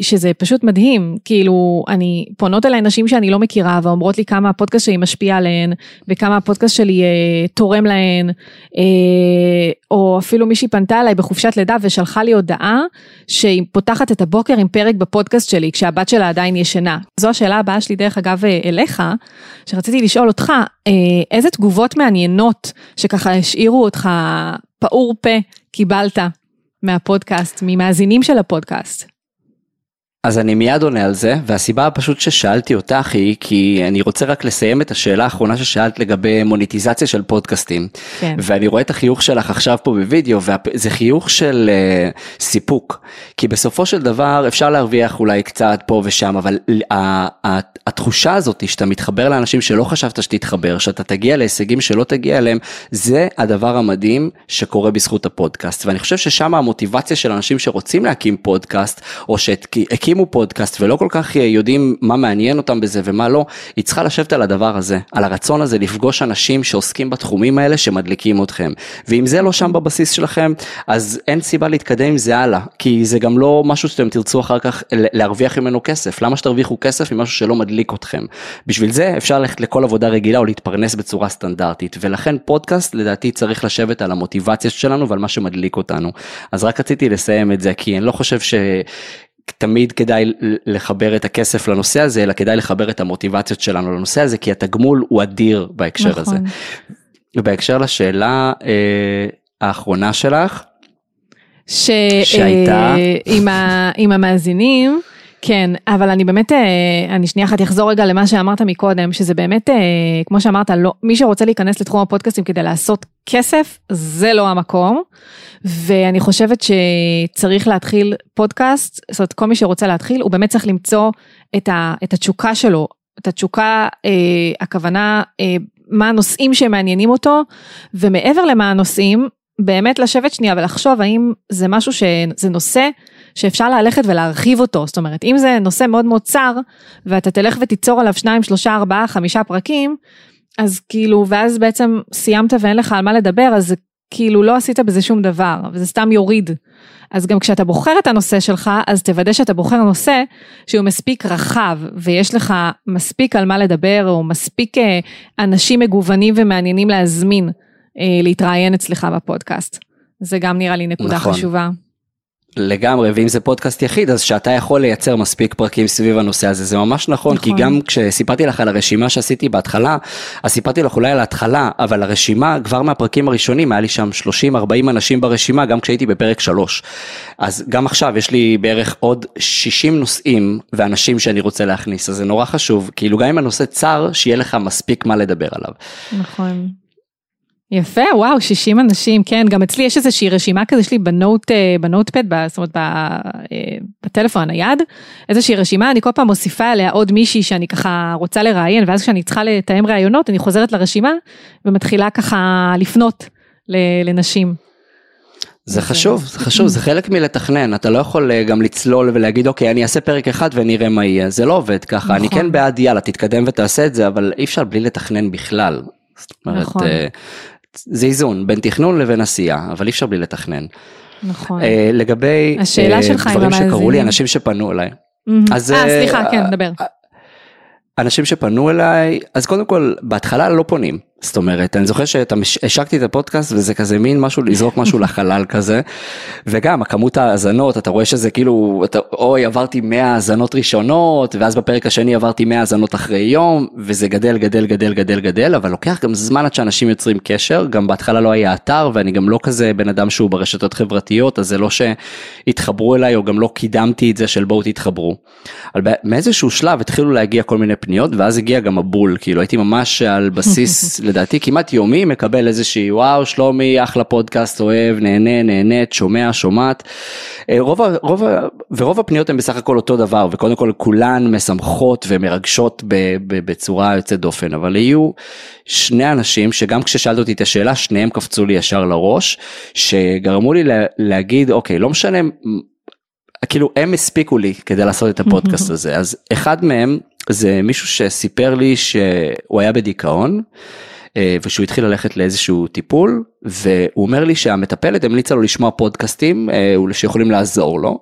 שזה פשוט מדהים, כאילו, אני, פונות אליי נשים שאני לא מכירה ואומרות לי כמה הפודקאסט שלי משפיע עליהן, וכמה הפודקאסט שלי אה, תורם להן, אה, או אפילו מישהי פנתה אליי בחופשת לידה ושלחה לי הודעה שהיא פותחת את הבוקר עם פרק בפודקאסט שלי, כשהבת שלה עדיין ישנה. זו השאלה הבאה שלי דרך אגב אה, אליך, שרציתי לשאול אותך, אה, איזה תגובות מעניינות שככה השאירו אותך פעור פה קיבלת מהפודקאסט, ממאזינים של הפודקאסט? אז אני מיד עונה על זה, והסיבה הפשוט ששאלתי אותך היא כי אני רוצה רק לסיים את השאלה האחרונה ששאלת לגבי מוניטיזציה של פודקאסטים. כן. ואני רואה את החיוך שלך עכשיו פה בווידאו, וזה חיוך של uh, סיפוק. כי בסופו של דבר אפשר להרוויח אולי קצת פה ושם, אבל התחושה הזאת שאתה מתחבר לאנשים שלא חשבת שתתחבר, שאתה תגיע להישגים שלא תגיע אליהם, זה הדבר המדהים שקורה בזכות הפודקאסט. ואני חושב ששם המוטיבציה של אנשים שרוצים להקים פודקאסט, או שהקימו הקימו פודקאסט ולא כל כך אה, יודעים מה מעניין אותם בזה ומה לא, היא צריכה לשבת על הדבר הזה, על הרצון הזה לפגוש אנשים שעוסקים בתחומים האלה שמדליקים אתכם. ואם זה לא שם בבסיס שלכם, אז אין סיבה להתקדם עם זה הלאה, כי זה גם לא משהו שאתם תרצו אחר כך להרוויח ממנו כסף. למה שתרוויחו כסף ממשהו שלא מדליק אתכם? בשביל זה אפשר ללכת לכל עבודה רגילה או להתפרנס בצורה סטנדרטית, ולכן פודקאסט לדעתי צריך לשבת על המוטיבציה שלנו ועל מה שמדליק אותנו. אז רק רציתי לסיים את זה, כי אני לא חושב ש... תמיד כדאי לחבר את הכסף לנושא הזה, אלא כדאי לחבר את המוטיבציות שלנו לנושא הזה, כי התגמול הוא אדיר בהקשר נכון. הזה. ובהקשר לשאלה אה, האחרונה שלך, ש... שהייתה, אה, עם, ה... עם המאזינים, כן, אבל אני באמת, אה, אני שנייה אחת אחזור רגע למה שאמרת מקודם, שזה באמת, אה, כמו שאמרת, לא, מי שרוצה להיכנס לתחום הפודקאסטים כדי לעשות כסף, זה לא המקום. ואני חושבת שצריך להתחיל פודקאסט, זאת אומרת, כל מי שרוצה להתחיל, הוא באמת צריך למצוא את, ה, את התשוקה שלו, את התשוקה, אה, הכוונה, אה, מה הנושאים שמעניינים אותו, ומעבר למה הנושאים, באמת לשבת שנייה ולחשוב האם זה משהו שזה נושא שאפשר ללכת ולהרחיב אותו, זאת אומרת אם זה נושא מאוד מאוד צר ואתה תלך ותיצור עליו שניים, שלושה, ארבעה, חמישה פרקים, אז כאילו ואז בעצם סיימת ואין לך על מה לדבר אז כאילו לא עשית בזה שום דבר וזה סתם יוריד. אז גם כשאתה בוחר את הנושא שלך אז תוודא שאתה בוחר נושא שהוא מספיק רחב ויש לך מספיק על מה לדבר או מספיק אה, אנשים מגוונים ומעניינים להזמין אה, להתראיין אצלך בפודקאסט. זה גם נראה לי נקודה נכון. חשובה. לגמרי, ואם זה פודקאסט יחיד, אז שאתה יכול לייצר מספיק פרקים סביב הנושא הזה, זה ממש נכון, נכון. כי גם כשסיפרתי לך על הרשימה שעשיתי בהתחלה, אז סיפרתי לך אולי על ההתחלה, אבל הרשימה, כבר מהפרקים הראשונים, היה לי שם 30-40 אנשים ברשימה, גם כשהייתי בפרק 3. אז גם עכשיו יש לי בערך עוד 60 נושאים ואנשים שאני רוצה להכניס, אז זה נורא חשוב, כאילו גם אם הנושא צר, שיהיה לך מספיק מה לדבר עליו. נכון. יפה, וואו, 60 אנשים, כן, גם אצלי יש איזושהי רשימה כזה שלי בנוט, אה, בנוטפד, זאת אומרת, אה, בטלפון הנייד, איזושהי רשימה, אני כל פעם מוסיפה עליה עוד מישהי שאני ככה רוצה לראיין, ואז כשאני צריכה לתאם ראיונות, אני חוזרת לרשימה ומתחילה ככה לפנות לנשים. זה חשוב, זה חשוב, זה חלק מלתכנן, אתה לא יכול אה, גם לצלול ולהגיד אוקיי אני אעשה פרק אחד ונראה מה יהיה, זה לא עובד ככה, אני כן נכון. בעד יאללה תתקדם ותעשה את זה, אבל אי אפשר בלי לתכנן בכלל. זאת אומרת, נכון. זה איזון בין תכנון לבין עשייה, אבל אי אפשר בלי לתכנן. נכון. Uh, לגבי השאלה uh, שלך דברים שקרו לי, אנשים שפנו אליי. Mm-hmm. אז... אה, סליחה, כן, דבר. אנשים שפנו אליי, אז קודם כל, בהתחלה לא פונים. זאת אומרת, אני זוכר שהשקתי את הפודקאסט וזה כזה מין משהו, לזרוק משהו לחלל כזה. וגם הכמות ההאזנות, אתה רואה שזה כאילו, אתה, אוי עברתי 100 האזנות ראשונות, ואז בפרק השני עברתי 100 האזנות אחרי יום, וזה גדל, גדל, גדל, גדל, גדל, אבל לוקח גם זמן עד שאנשים יוצרים קשר, גם בהתחלה לא היה אתר, ואני גם לא כזה בן אדם שהוא ברשתות חברתיות, אז זה לא שהתחברו אליי, או גם לא קידמתי את זה של בואו תתחברו. אבל מאיזשהו שלב התחילו להגיע כל מיני פניות, ואז הגיע גם הבול, כאילו הייתי ממש על בסיס לדעתי כמעט יומי מקבל איזושהי וואו שלומי אחלה פודקאסט אוהב נהנה נהנית שומע שומעת. אה, רוב, רוב, ורוב הפניות הן בסך הכל אותו דבר וקודם כל כולן משמחות ומרגשות בצורה יוצאת דופן אבל היו שני אנשים שגם כששאלת אותי את השאלה שניהם קפצו לי ישר לראש שגרמו לי להגיד אוקיי לא משנה כאילו הם הספיקו לי כדי לעשות את הפודקאסט הזה אז אחד מהם זה מישהו שסיפר לי שהוא היה בדיכאון ושהוא התחיל ללכת לאיזשהו טיפול והוא אומר לי שהמטפלת המליצה לו לשמוע פודקאסטים אה, שיכולים לעזור לו.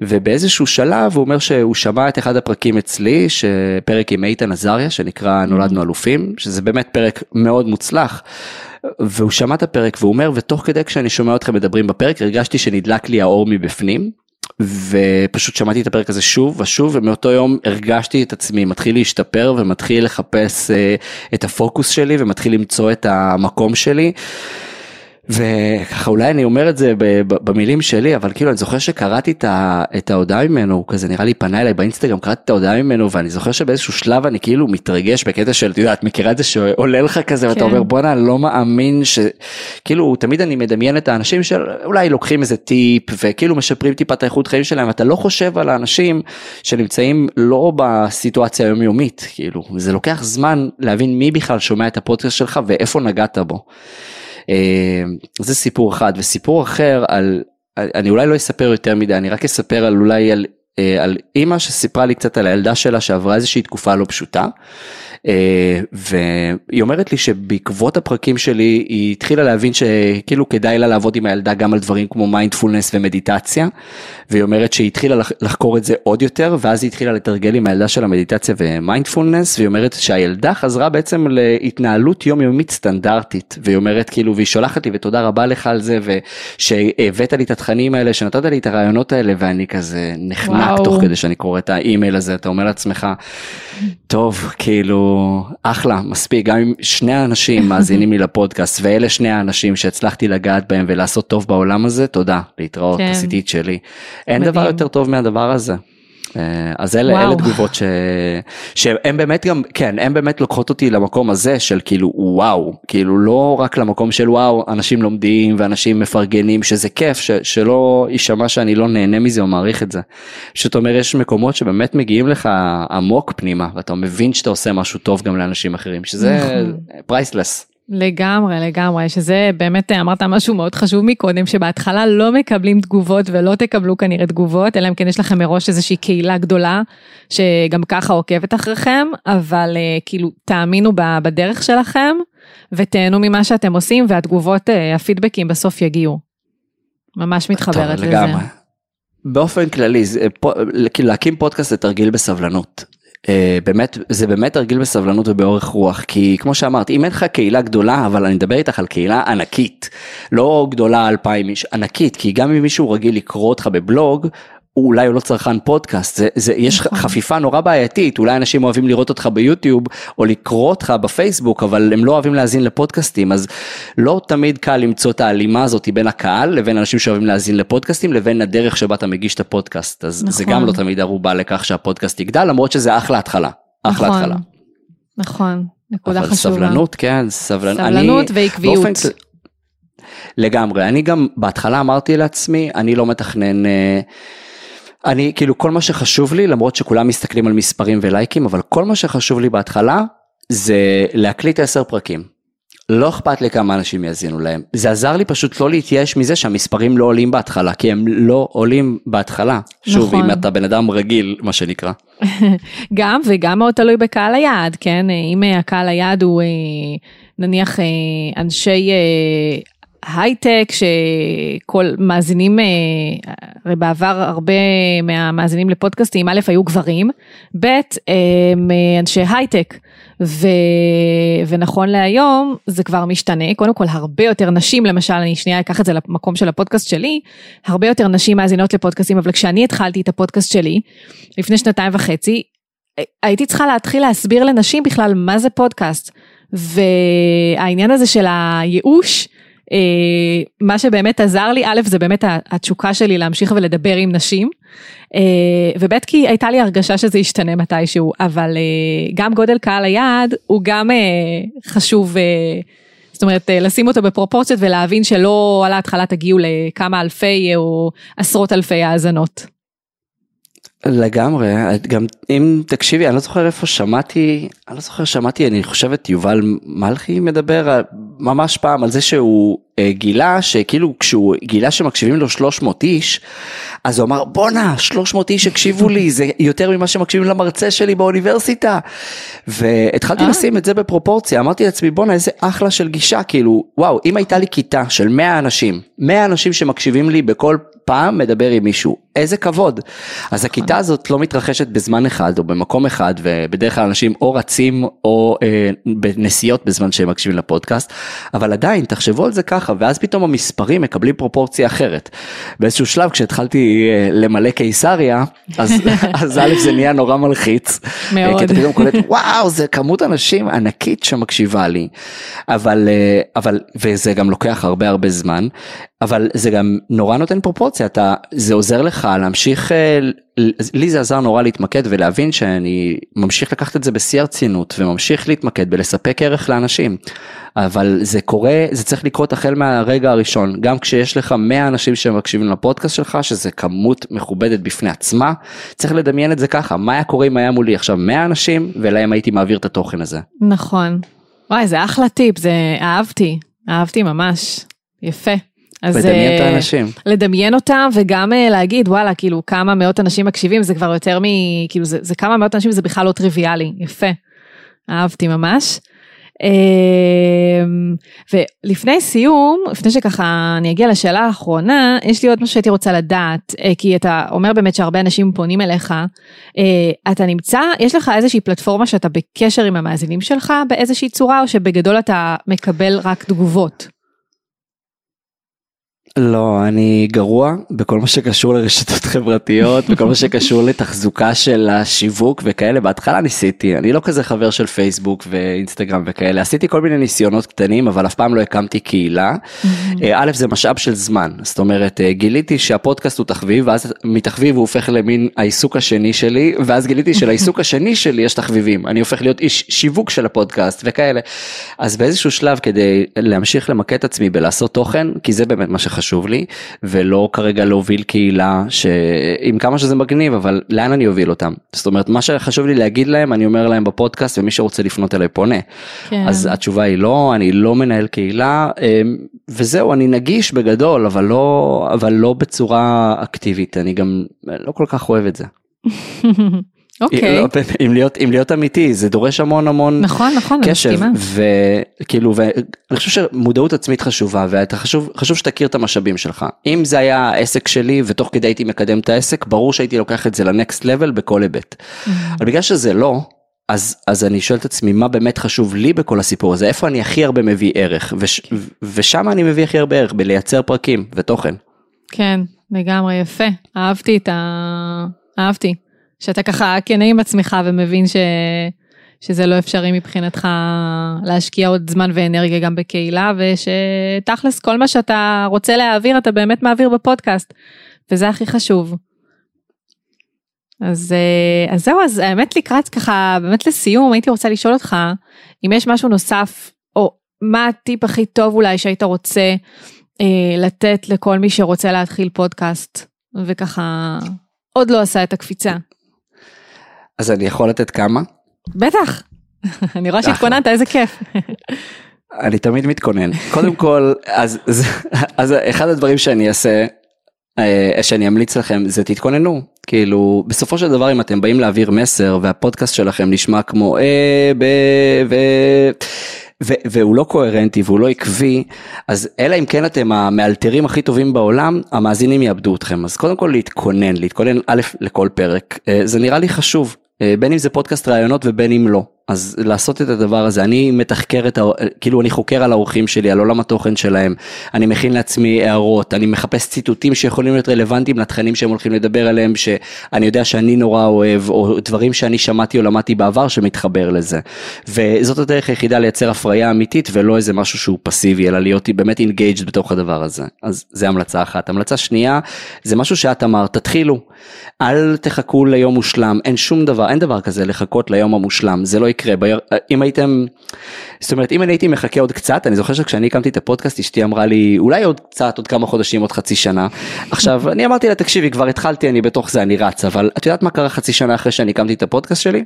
ובאיזשהו שלב הוא אומר שהוא שמע את אחד הפרקים אצלי, שפרק עם איתן עזריה שנקרא נולדנו אלופים, שזה באמת פרק מאוד מוצלח. והוא שמע את הפרק והוא אומר ותוך כדי כשאני שומע אתכם מדברים בפרק הרגשתי שנדלק לי האור מבפנים ופשוט שמעתי את הפרק הזה שוב ושוב ומאותו יום הרגשתי את עצמי מתחיל להשתפר ומתחיל לחפש uh, את הפוקוס שלי ומתחיל למצוא את המקום שלי. וככה אולי אני אומר את זה במילים שלי אבל כאילו אני זוכר שקראתי את ההודעה ממנו הוא כזה נראה לי פנה אליי באינסטגרם קראתי את ההודעה ממנו ואני זוכר שבאיזשהו שלב אני כאילו מתרגש בקטע של את יודעת מכירה את זה שעולה לך כזה כן. ואתה אומר בואנה לא מאמין שכאילו תמיד אני מדמיין את האנשים שאולי לוקחים איזה טיפ וכאילו משפרים טיפה את האיכות חיים שלהם אתה לא חושב על האנשים שנמצאים לא בסיטואציה היומיומית כאילו זה לוקח זמן להבין מי בכלל שומע את הפודקאסט שלך ואיפה נגעת בו. אה, זה סיפור אחד וסיפור אחר על אני אולי לא אספר יותר מדי אני רק אספר על אולי על, אה, על אימא שסיפרה לי קצת על הילדה שלה שעברה איזושהי תקופה לא פשוטה. אה, והיא אומרת לי שבעקבות הפרקים שלי היא התחילה להבין שכאילו כדאי לה לעבוד עם הילדה גם על דברים כמו מיינדפולנס ומדיטציה. והיא אומרת שהיא התחילה לחקור את זה עוד יותר ואז היא התחילה לתרגל עם הילדה של המדיטציה ומיינדפולנס והיא אומרת שהילדה חזרה בעצם להתנהלות יומיומית סטנדרטית והיא אומרת כאילו והיא שולחת לי ותודה רבה לך על זה ושהבאת לי את התכנים האלה שנתת לי את הרעיונות האלה ואני כזה נחנק וואו. תוך כדי שאני קורא את האימייל הזה אתה אומר לעצמך טוב כאילו. אחלה, מספיק, גם אם שני האנשים מאזינים לי לפודקאסט ואלה שני האנשים שהצלחתי לגעת בהם ולעשות טוב בעולם הזה, תודה, להתראות, כן. עשיתי את שלי. אין מדהים. דבר יותר טוב מהדבר הזה. אה, אז אלה, אלה תגובות ש... שהן באמת גם, כן, הן באמת לוקחות אותי למקום הזה של כאילו וואו, כאילו לא רק למקום של וואו, אנשים לומדים ואנשים מפרגנים, שזה כיף, ש... שלא יישמע שאני לא נהנה מזה או מעריך את זה. פשוט אומר, יש מקומות שבאמת מגיעים לך עמוק פנימה, ואתה מבין שאתה עושה משהו טוב גם לאנשים אחרים, שזה פרייסלס. לגמרי, לגמרי, שזה באמת אמרת משהו מאוד חשוב מקודם, שבהתחלה לא מקבלים תגובות ולא תקבלו כנראה תגובות, אלא אם כן יש לכם מראש איזושהי קהילה גדולה, שגם ככה עוקבת אחריכם, אבל uh, כאילו תאמינו בדרך שלכם, ותהנו ממה שאתם עושים, והתגובות, uh, הפידבקים בסוף יגיעו. ממש מתחברת טוב, לזה. לגמרי. באופן כללי, זה, פה, כאילו להקים פודקאסט זה תרגיל בסבלנות. אה, באמת, זה באמת תרגיל בסבלנות ובאורך רוח, כי כמו שאמרת, אם אין לך קהילה גדולה, אבל אני מדבר איתך על קהילה ענקית, לא גדולה אלפיים איש, ענקית, כי גם אם מישהו רגיל לקרוא אותך בבלוג, הוא אולי הוא לא צרכן פודקאסט, זה, זה, יש נכון. חפיפה נורא בעייתית, אולי אנשים אוהבים לראות אותך ביוטיוב או לקרוא אותך בפייסבוק, אבל הם לא אוהבים להאזין לפודקאסטים, אז לא תמיד קל למצוא את ההלימה הזאת בין הקהל לבין אנשים שאוהבים להאזין לפודקאסטים לבין הדרך שבה אתה מגיש את הפודקאסט, אז נכון. זה גם לא תמיד ערובה לכך שהפודקאסט יגדל, למרות שזה אחלה התחלה, אחלה נכון, התחלה. נכון, נקודה אבל חשובה. סבלנות, כן, סבלנות. סבלנות אני, ועקביות. באופן לגמרי, אני גם בהתחלה אמרתי לעצמי, אני לא מתכנן, אה, אני כאילו כל מה שחשוב לי, למרות שכולם מסתכלים על מספרים ולייקים, אבל כל מה שחשוב לי בהתחלה זה להקליט עשר פרקים. לא אכפת לי כמה אנשים יאזינו להם. זה עזר לי פשוט לא להתייאש מזה שהמספרים לא עולים בהתחלה, כי הם לא עולים בהתחלה. שוב, נכון. אם אתה בן אדם רגיל, מה שנקרא. גם וגם מאוד תלוי בקהל היעד, כן? אם אה, הקהל היעד הוא אה, נניח אה, אנשי הייטק שכל מאזינים, אה, הרי בעבר הרבה מהמאזינים לפודקאסטים, א' היו גברים, ב' הם אה, אנשי הייטק. ו... ונכון להיום זה כבר משתנה, קודם כל הרבה יותר נשים, למשל אני שנייה אקח את זה למקום של הפודקאסט שלי, הרבה יותר נשים מאזינות לפודקאסטים, אבל כשאני התחלתי את הפודקאסט שלי, לפני שנתיים וחצי, הייתי צריכה להתחיל להסביר לנשים בכלל מה זה פודקאסט. והעניין הזה של הייאוש, אה, מה שבאמת עזר לי, א', זה באמת התשוקה שלי להמשיך ולדבר עם נשים, אה, וב', כי הייתה לי הרגשה שזה ישתנה מתישהו, אבל אה, גם גודל קהל היעד הוא גם חשוב. זאת אומרת, לשים אותו בפרופורציות ולהבין שלא על ההתחלה תגיעו לכמה אלפי או עשרות אלפי האזנות. לגמרי, גם אם תקשיבי, אני לא זוכר איפה שמעתי, אני לא זוכר שמעתי, אני חושב את יובל מלכי מדבר ממש פעם על זה שהוא גילה שכאילו כשהוא גילה שמקשיבים לו 300 איש, אז הוא אמר בואנה 300 איש הקשיבו לי, זה יותר ממה שמקשיבים למרצה שלי באוניברסיטה. והתחלתי אה. לשים את זה בפרופורציה, אמרתי לעצמי בואנה איזה אחלה של גישה, כאילו וואו, אם הייתה לי כיתה של 100 אנשים, 100 אנשים שמקשיבים לי בכל פעם מדבר עם מישהו, איזה כבוד. אז הכיתה הזאת לא מתרחשת בזמן אחד או במקום אחד, ובדרך כלל אנשים או רצים או אה, בנסיעות בזמן שהם מקשיבים לפודקאסט, אבל עדיין תחשבו על זה ככה, ואז פתאום המספרים מקבלים פרופורציה אחרת. באיזשהו שלב כשהתחלתי אה, למלא קיסריה, אז, אז א' זה נהיה נורא מלחיץ. מאוד. אה, כי אתה פתאום קולט, וואו, זה כמות אנשים ענקית שמקשיבה לי. אבל, אה, אבל, וזה גם לוקח הרבה הרבה זמן, אבל זה גם נורא נותן פרופורציה, אתה, זה עוזר לך להמשיך, לי זה עזר נורא להתמקד ולהבין שאני ממשיך לקחת את זה בשיא הרצינות וממשיך להתמקד בלספק ערך לאנשים. אבל זה קורה, זה צריך לקרות החל מהרגע הראשון, גם כשיש לך 100 אנשים שמקשיבים לפודקאסט שלך, שזה כמות מכובדת בפני עצמה, צריך לדמיין את זה ככה, מה היה קורה אם היה מולי עכשיו 100 אנשים ולהם הייתי מעביר את התוכן הזה. נכון. וואי, זה אחלה טיפ, זה אהבתי, אהבתי ממש. יפה. אז לדמיין את אה, האנשים. לדמיין אותם וגם אה, להגיד וואלה כאילו כמה מאות אנשים מקשיבים זה כבר יותר מ... כאילו זה, זה כמה מאות אנשים זה בכלל לא טריוויאלי, יפה. אהבתי ממש. אמ, ולפני סיום, לפני שככה אני אגיע לשאלה האחרונה, יש לי עוד משהו שהייתי רוצה לדעת, אה, כי אתה אומר באמת שהרבה אנשים פונים אליך, אה, אתה נמצא, יש לך איזושהי פלטפורמה שאתה בקשר עם המאזינים שלך באיזושהי צורה, או שבגדול אתה מקבל רק תגובות? לא, אני גרוע בכל מה שקשור לרשתות חברתיות, בכל מה שקשור לתחזוקה של השיווק וכאלה. בהתחלה ניסיתי, אני לא כזה חבר של פייסבוק ואינסטגרם וכאלה, עשיתי כל מיני ניסיונות קטנים, אבל אף פעם לא הקמתי קהילה. אה, א', זה משאב של זמן, זאת אומרת, אה, גיליתי שהפודקאסט הוא תחביב, ואז מתחביב הוא הופך למין העיסוק השני שלי, ואז גיליתי שלעיסוק השני שלי יש תחביבים, אני הופך להיות איש שיווק של הפודקאסט וכאלה. אז באיזשהו שלב כדי להמשיך למקד את עצמי בלעשות תוכן, כי זה באמת מה שחשוב לי, ולא כרגע להוביל קהילה שעם כמה שזה מגניב, אבל לאן אני אוביל אותם? זאת אומרת, מה שחשוב לי להגיד להם, אני אומר להם בפודקאסט, ומי שרוצה לפנות אליי פונה. כן. אז התשובה היא לא, אני לא מנהל קהילה, אמ, וזהו, אני נגיש בגדול, אבל לא, אבל לא בצורה אקטיבית, אני גם לא כל כך אוהב את זה. אוקיי. לא, אם להיות, אם להיות אמיתי, זה דורש המון המון נכון, נכון, קשב. וכאילו, ואני חושב שמודעות עצמית חשובה, ואתה חשוב, חשוב שתכיר את המשאבים שלך. אם זה היה העסק שלי, ותוך כדי הייתי מקדם את העסק, ברור שהייתי לוקח את זה לנקסט לבל בכל היבט. Mm-hmm. אבל בגלל שזה לא, אז, אז אני שואל את עצמי מה באמת חשוב לי בכל הסיפור הזה, איפה אני הכי הרבה מביא ערך, וש, ושם אני מביא הכי הרבה ערך, בלייצר פרקים ותוכן. כן, לגמרי יפה. אהבתי את ה... אהבתי. שאתה ככה כנה עם עצמך ומבין ש... שזה לא אפשרי מבחינתך להשקיע עוד זמן ואנרגיה גם בקהילה, ושתכלס כל מה שאתה רוצה להעביר אתה באמת מעביר בפודקאסט, וזה הכי חשוב. אז, אה, אז זהו, אז האמת לקראת ככה, באמת לסיום, הייתי רוצה לשאול אותך, אם יש משהו נוסף, או מה הטיפ הכי טוב אולי שהיית רוצה אה, לתת לכל מי שרוצה להתחיל פודקאסט, וככה עוד לא עשה את הקפיצה. אז אני יכול לתת כמה? בטח, אני רואה שהתכוננת, איזה כיף. אני תמיד מתכונן. קודם כל, אז, אז, אז אחד הדברים שאני אעשה, אה, שאני אמליץ לכם, זה תתכוננו. כאילו, בסופו של דבר אם אתם באים להעביר מסר והפודקאסט שלכם נשמע כמו אה, ב... ו... ו- והוא לא קוהרנטי והוא לא עקבי, אז אלא אם כן אתם המאלתרים הכי טובים בעולם, המאזינים יאבדו אתכם. אז קודם כל להתכונן, להתכונן א' לכל פרק, אה, זה נראה לי חשוב, בין אם זה פודקאסט ראיונות ובין אם לא. אז לעשות את הדבר הזה, אני מתחקר את, ה... כאילו אני חוקר על האורחים שלי, על עולם התוכן שלהם, אני מכין לעצמי הערות, אני מחפש ציטוטים שיכולים להיות רלוונטיים לתכנים שהם הולכים לדבר עליהם, שאני יודע שאני נורא אוהב, או דברים שאני שמעתי או למדתי בעבר שמתחבר לזה. וזאת הדרך היחידה לייצר הפריה אמיתית ולא איזה משהו שהוא פסיבי, אלא להיות באמת engaged בתוך הדבר הזה. אז זה המלצה אחת. המלצה שנייה, זה משהו שאת אמרת, תתחילו. אל תחכו ליום מושלם, אין שום דבר, אין דבר כזה לחכות ליום המושלם, זה לא יקרה, ביר, אם הייתם, זאת אומרת אם אני הייתי מחכה עוד קצת, אני זוכר שכשאני הקמתי את הפודקאסט אשתי אמרה לי אולי עוד קצת, עוד כמה חודשים, עוד חצי שנה, עכשיו אני אמרתי לה תקשיבי כבר התחלתי אני בתוך זה אני רץ, אבל את יודעת מה קרה חצי שנה אחרי שאני הקמתי את הפודקאסט שלי?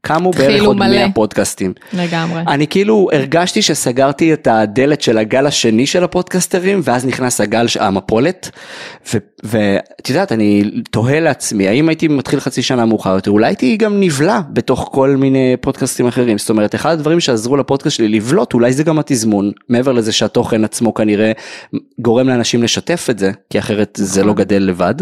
קמו בערך עוד 100 פודקאסט. לגמרי. אני כאילו הרגשתי שסגרתי את הדלת של הגל השני של הפודקסטרים ואז נכנס הגל המפולת ואת יודעת אני תוהה לעצמי האם הייתי מתחיל חצי שנה מאוחר יותר? אולי הייתי גם נבלע בתוך כל מיני פודקאסטים אחרים. זאת אומרת אחד הדברים שעזרו לפודקאסט שלי לבלוט אולי זה גם התזמון. מעבר לזה שהתוכן עצמו כנראה גורם לאנשים לשתף את זה כי אחרת זה לא גדל לבד.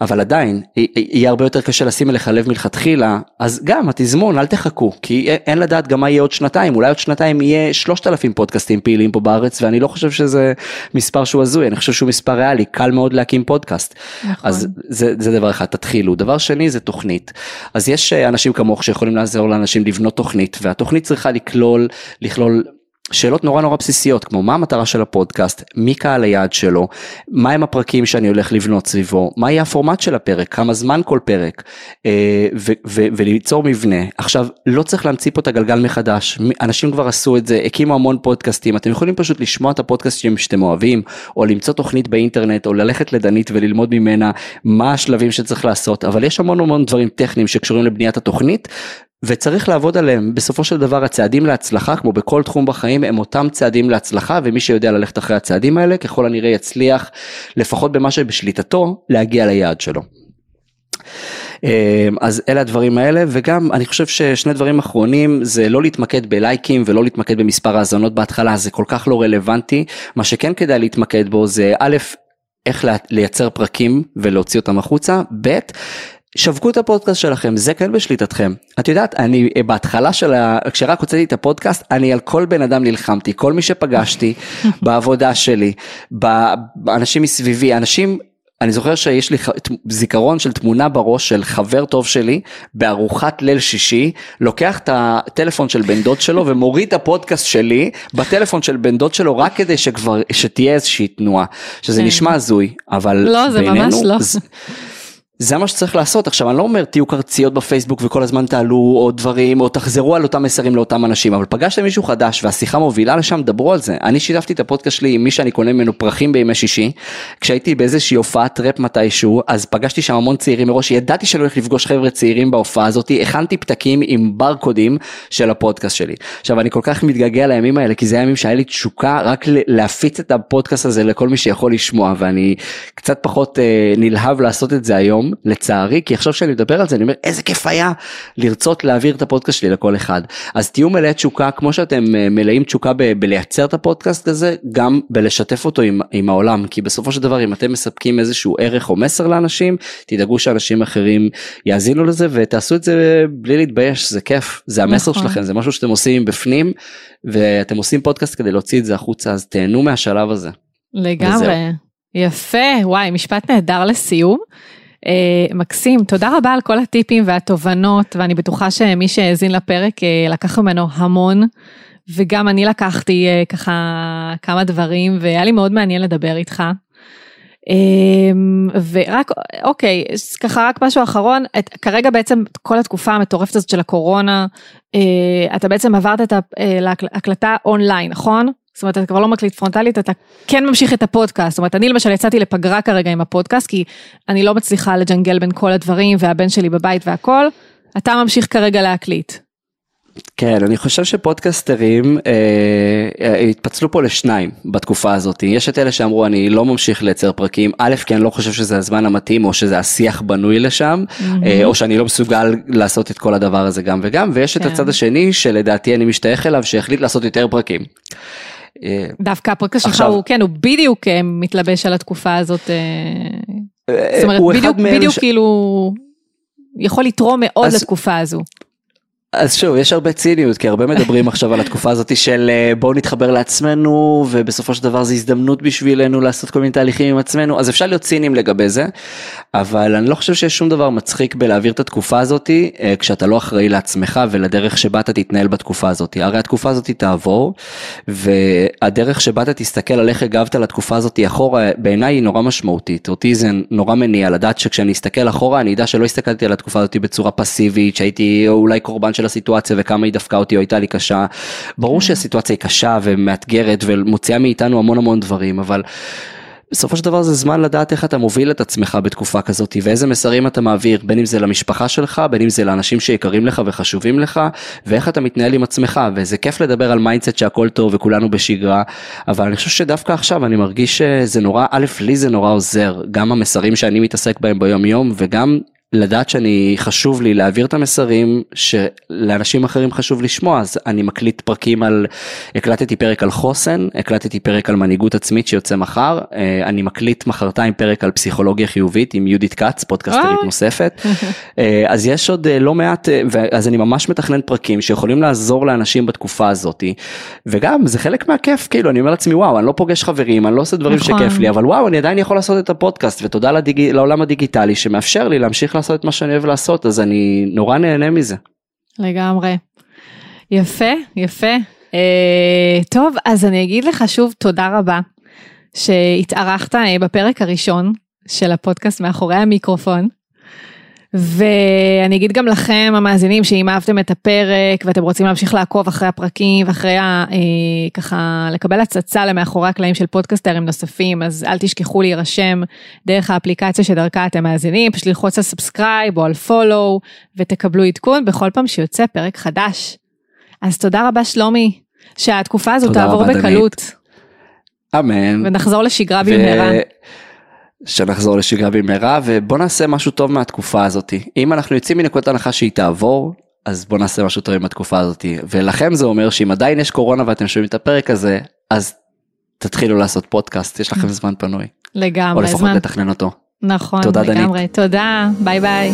אבל עדיין יהיה הרבה יותר קשה לשים אליך לב מלכתחילה. אז גם התזמון אל תחכו כי אין לדעת גם מה יהיה עוד שנתיים. אולי עוד שנתיים יהיה שלושת אלפים פודקאסטים פעילים פה בארץ ואני לא חושב שזה מספר שהוא הזוי אני חושב שהוא מספר ריאלי. קל מאוד להקים פודקאסט. נכון. אז זה, זה דבר אחד תתחילו. דבר שני זה תוכנית. אז יש אנשים כמוך שיכולים לעזור לאנשים לבנות תוכנית והתוכנית צריכה לכלול לכלול שאלות נורא נורא בסיסיות כמו מה המטרה של הפודקאסט, מי קהל היעד שלו, מהם הפרקים שאני הולך לבנות סביבו, מה יהיה הפורמט של הפרק, כמה זמן כל פרק אה, ו- ו- וליצור מבנה. עכשיו לא צריך להמציא פה את הגלגל מחדש, אנשים כבר עשו את זה, הקימו המון פודקאסטים, אתם יכולים פשוט לשמוע את הפודקאסטים שאתם אוהבים או למצוא תוכנית באינטרנט או ללכת לדנית וללמוד ממנה מה השלבים שצריך לעשות, אבל יש המון המון דברים טכניים שקשורים לבניית התוכנית וצריך לעבוד עליהם. בסופו של דבר הצעדים להצלחה כמו בכל תחום בחיים הם אותם צעדים להצלחה ומי שיודע ללכת אחרי הצעדים האלה ככל הנראה יצליח לפחות במה שבשליטתו להגיע ליעד שלו. אז אלה הדברים האלה וגם אני חושב ששני דברים אחרונים זה לא להתמקד בלייקים ולא להתמקד במספר האזונות בהתחלה זה כל כך לא רלוונטי. מה שכן כדאי להתמקד בו זה א' איך לייצר פרקים ולהוציא אותם החוצה ב' שווקו את הפודקאסט שלכם זה כן בשליטתכם. את יודעת אני בהתחלה של ה... כשרק הוצאתי את הפודקאסט אני על כל בן אדם נלחמתי כל מי שפגשתי בעבודה שלי באנשים מסביבי אנשים אני זוכר שיש לי זיכרון של תמונה בראש של חבר טוב שלי בארוחת ליל שישי לוקח את הטלפון של בן דוד שלו ומוריד את הפודקאסט שלי בטלפון של בן דוד שלו רק כדי שכבר שתהיה איזושהי תנועה. שזה נשמע הזוי אבל לא זה בינינו, ממש לא. זה, מה שצריך לעשות. עכשיו אני לא אומר תהיו קרציות בפייסבוק וכל הזמן תעלו עוד דברים או תחזרו על אותם מסרים לאותם אנשים אבל פגשתם מישהו חדש והשיחה מובילה לשם דברו על זה. אני שיתפתי את הפודקאסט שלי עם מי שאני קונה ממנו פרחים בימי שישי. כשהייתי באיזושהי הופעת טראפ מתישהו אז פגשתי שם המון צעירים מראש. ידעתי שאני הולך לפגוש חבר'ה צעירים בהופעה הזאת. הכנתי פתקים עם ברקודים של הפודקאסט שלי. עכשיו אני כל כך מתגעגע לימים האלה כי זה הימים שהיה לי תשוקה רק להפיץ את הפודקאסט הזה לכל מי שיכול לשמוע ואני קצת פחות אה, נלהב לעשות את זה היום. היום, לצערי, כי עכשיו שאני מדבר על זה, אני אומר, איזה כיף היה לרצות להעביר את הפודקאסט שלי לכל אחד. אז תהיו מלאי תשוקה, כמו שאתם אה, מלאים תשוקה ב- בלייצר את הפודקאסט הזה, גם בלשתף אותו עם, עם העולם, כי בסופו של דבר, אם אתם מספקים איזשהו ערך או מסר לאנשים, תדאגו שאנשים אחרים יאזינו לזה, ותעשו את זה בלי להתבייש, זה כיף, זה המסר נכון. שלכם, זה משהו שאתם עושים בפנים, ואתם עושים פודקאסט כדי להוציא את זה החוצה, אז תהנו מהשלב הזה. לגמרי. וזהו. יפה, וואי, משפט נהדר לסיום. אה, מקסים, תודה רבה על כל הטיפים והתובנות, ואני בטוחה שמי שהאזין לפרק אה, לקח ממנו המון, וגם אני לקחתי אה, ככה כמה דברים, והיה לי מאוד מעניין לדבר איתך. אה, ורק, אוקיי, ככה רק משהו אחרון, את, כרגע בעצם כל התקופה המטורפת הזאת של הקורונה, אה, אתה בעצם עברת את ההקלטה אונליין, נכון? זאת אומרת, אתה כבר לא מקליט פרונטלית, אתה כן ממשיך את הפודקאסט. זאת אומרת, אני למשל יצאתי לפגרה כרגע עם הפודקאסט, כי אני לא מצליחה לג'נגל בין כל הדברים, והבן שלי בבית והכל. אתה ממשיך כרגע להקליט. כן, אני חושב שפודקסטרים אה, אה, התפצלו פה לשניים בתקופה הזאת. יש את אלה שאמרו אני לא ממשיך לייצר פרקים, א', כי אני לא חושב שזה הזמן המתאים, או שזה השיח בנוי לשם, אה, או שאני לא מסוגל לעשות את כל הדבר הזה גם וגם, ויש את כן. הצד השני שלדעתי אני משתייך אליו, שהחליט לעשות יותר פרקים. אה, דווקא הפודקאסט שלך הוא, כן, הוא בדיוק אה, מתלבש על התקופה הזאת. אה, זאת אומרת, בדיוק, בדיוק כאילו, יכול לתרום מאוד לתקופה הזו. אז שוב, יש הרבה ציניות, כי הרבה מדברים עכשיו על התקופה הזאת של אה, בואו נתחבר לעצמנו, ובסופו של דבר זו הזדמנות בשבילנו לעשות כל מיני תהליכים עם עצמנו, אז אפשר להיות ציניים לגבי זה, אבל אני לא חושב שיש שום דבר מצחיק בלהעביר את התקופה הזאת, אה, כשאתה לא אחראי לעצמך ולדרך שבה אתה תתנהל בתקופה הזאת. הרי התקופה הזאת תעבור, והדרך שבה אתה תסתכל על איך הגבת לתקופה הזאת אחורה, בעיניי היא נורא משמעותית. אותי זה נורא מניע לדעת שכשאני אסתכל אחורה, אני אדע שלא הסתכלתי על התקופה הזאת בצורה פסיבית, שהייתי אולי קורבן של הסיטואציה וכמה היא דפקה אותי או הייתה לי קשה. ברור שהסיטואציה היא קשה ומאתגרת ומוציאה מאיתנו המון המון דברים, אבל בסופו של דבר זה זמן לדעת איך אתה מוביל את עצמך בתקופה כזאת ואיזה מסרים אתה מעביר, בין אם זה למשפחה שלך, בין אם זה לאנשים שיקרים לך וחשובים לך, ואיך אתה מתנהל עם עצמך, וזה כיף לדבר על mindset שהכל טוב וכולנו בשגרה, אבל אני חושב שדווקא עכשיו אני מרגיש שזה נורא, א', לי זה נורא עוזר, גם המסרים שאני מתעסק בהם ביום יום, וגם לדעת שאני חשוב לי להעביר את המסרים שלאנשים אחרים חשוב לשמוע אז אני מקליט פרקים על הקלטתי פרק על חוסן הקלטתי פרק על מנהיגות עצמית שיוצא מחר אה, אני מקליט מחרתיים פרק על פסיכולוגיה חיובית עם יהודית כץ פודקאסטרית. נוספת אה, אז יש עוד אה, לא מעט אז אני ממש מתכנן פרקים שיכולים לעזור לאנשים בתקופה הזאתי וגם זה חלק מהכיף כאילו אני אומר לעצמי וואו אני לא פוגש חברים אני לא עושה דברים נכון. שכיף לי אבל וואו אני עדיין יכול לעשות את הפודקאסט ותודה לדיג... לעולם הדיגיטלי שמאפשר לי להמשיך לעשות את מה שאני אוהב לעשות אז אני נורא נהנה מזה. לגמרי. יפה, יפה. אה, טוב, אז אני אגיד לך שוב תודה רבה שהתארחת אה, בפרק הראשון של הפודקאסט מאחורי המיקרופון. ואני אגיד גם לכם המאזינים שאם אהבתם את הפרק ואתם רוצים להמשיך לעקוב אחרי הפרקים ואחרי ה, אה, ככה לקבל הצצה למאחורי הקלעים של פודקאסטרים נוספים אז אל תשכחו להירשם דרך האפליקציה שדרכה אתם מאזינים פשוט ללחוץ על subscribe או על follow ותקבלו עדכון בכל פעם שיוצא פרק חדש. אז תודה רבה שלומי שהתקופה הזו תודה תעבור רבה, דנית. בקלות אמן. ונחזור לשגרה ו- במהרה. שנחזור לשגרה במהרה ובוא נעשה משהו טוב מהתקופה הזאתי אם אנחנו יוצאים מנקודת הנחה שהיא תעבור אז בוא נעשה משהו טוב עם התקופה הזאתי ולכם זה אומר שאם עדיין יש קורונה ואתם שומעים את הפרק הזה אז תתחילו לעשות פודקאסט יש לכם זמן פנוי או לגמרי לפחות זמן. לתכנן אותו. נכון, תודה, דנית. לגמרי. תודה, ביי ביי.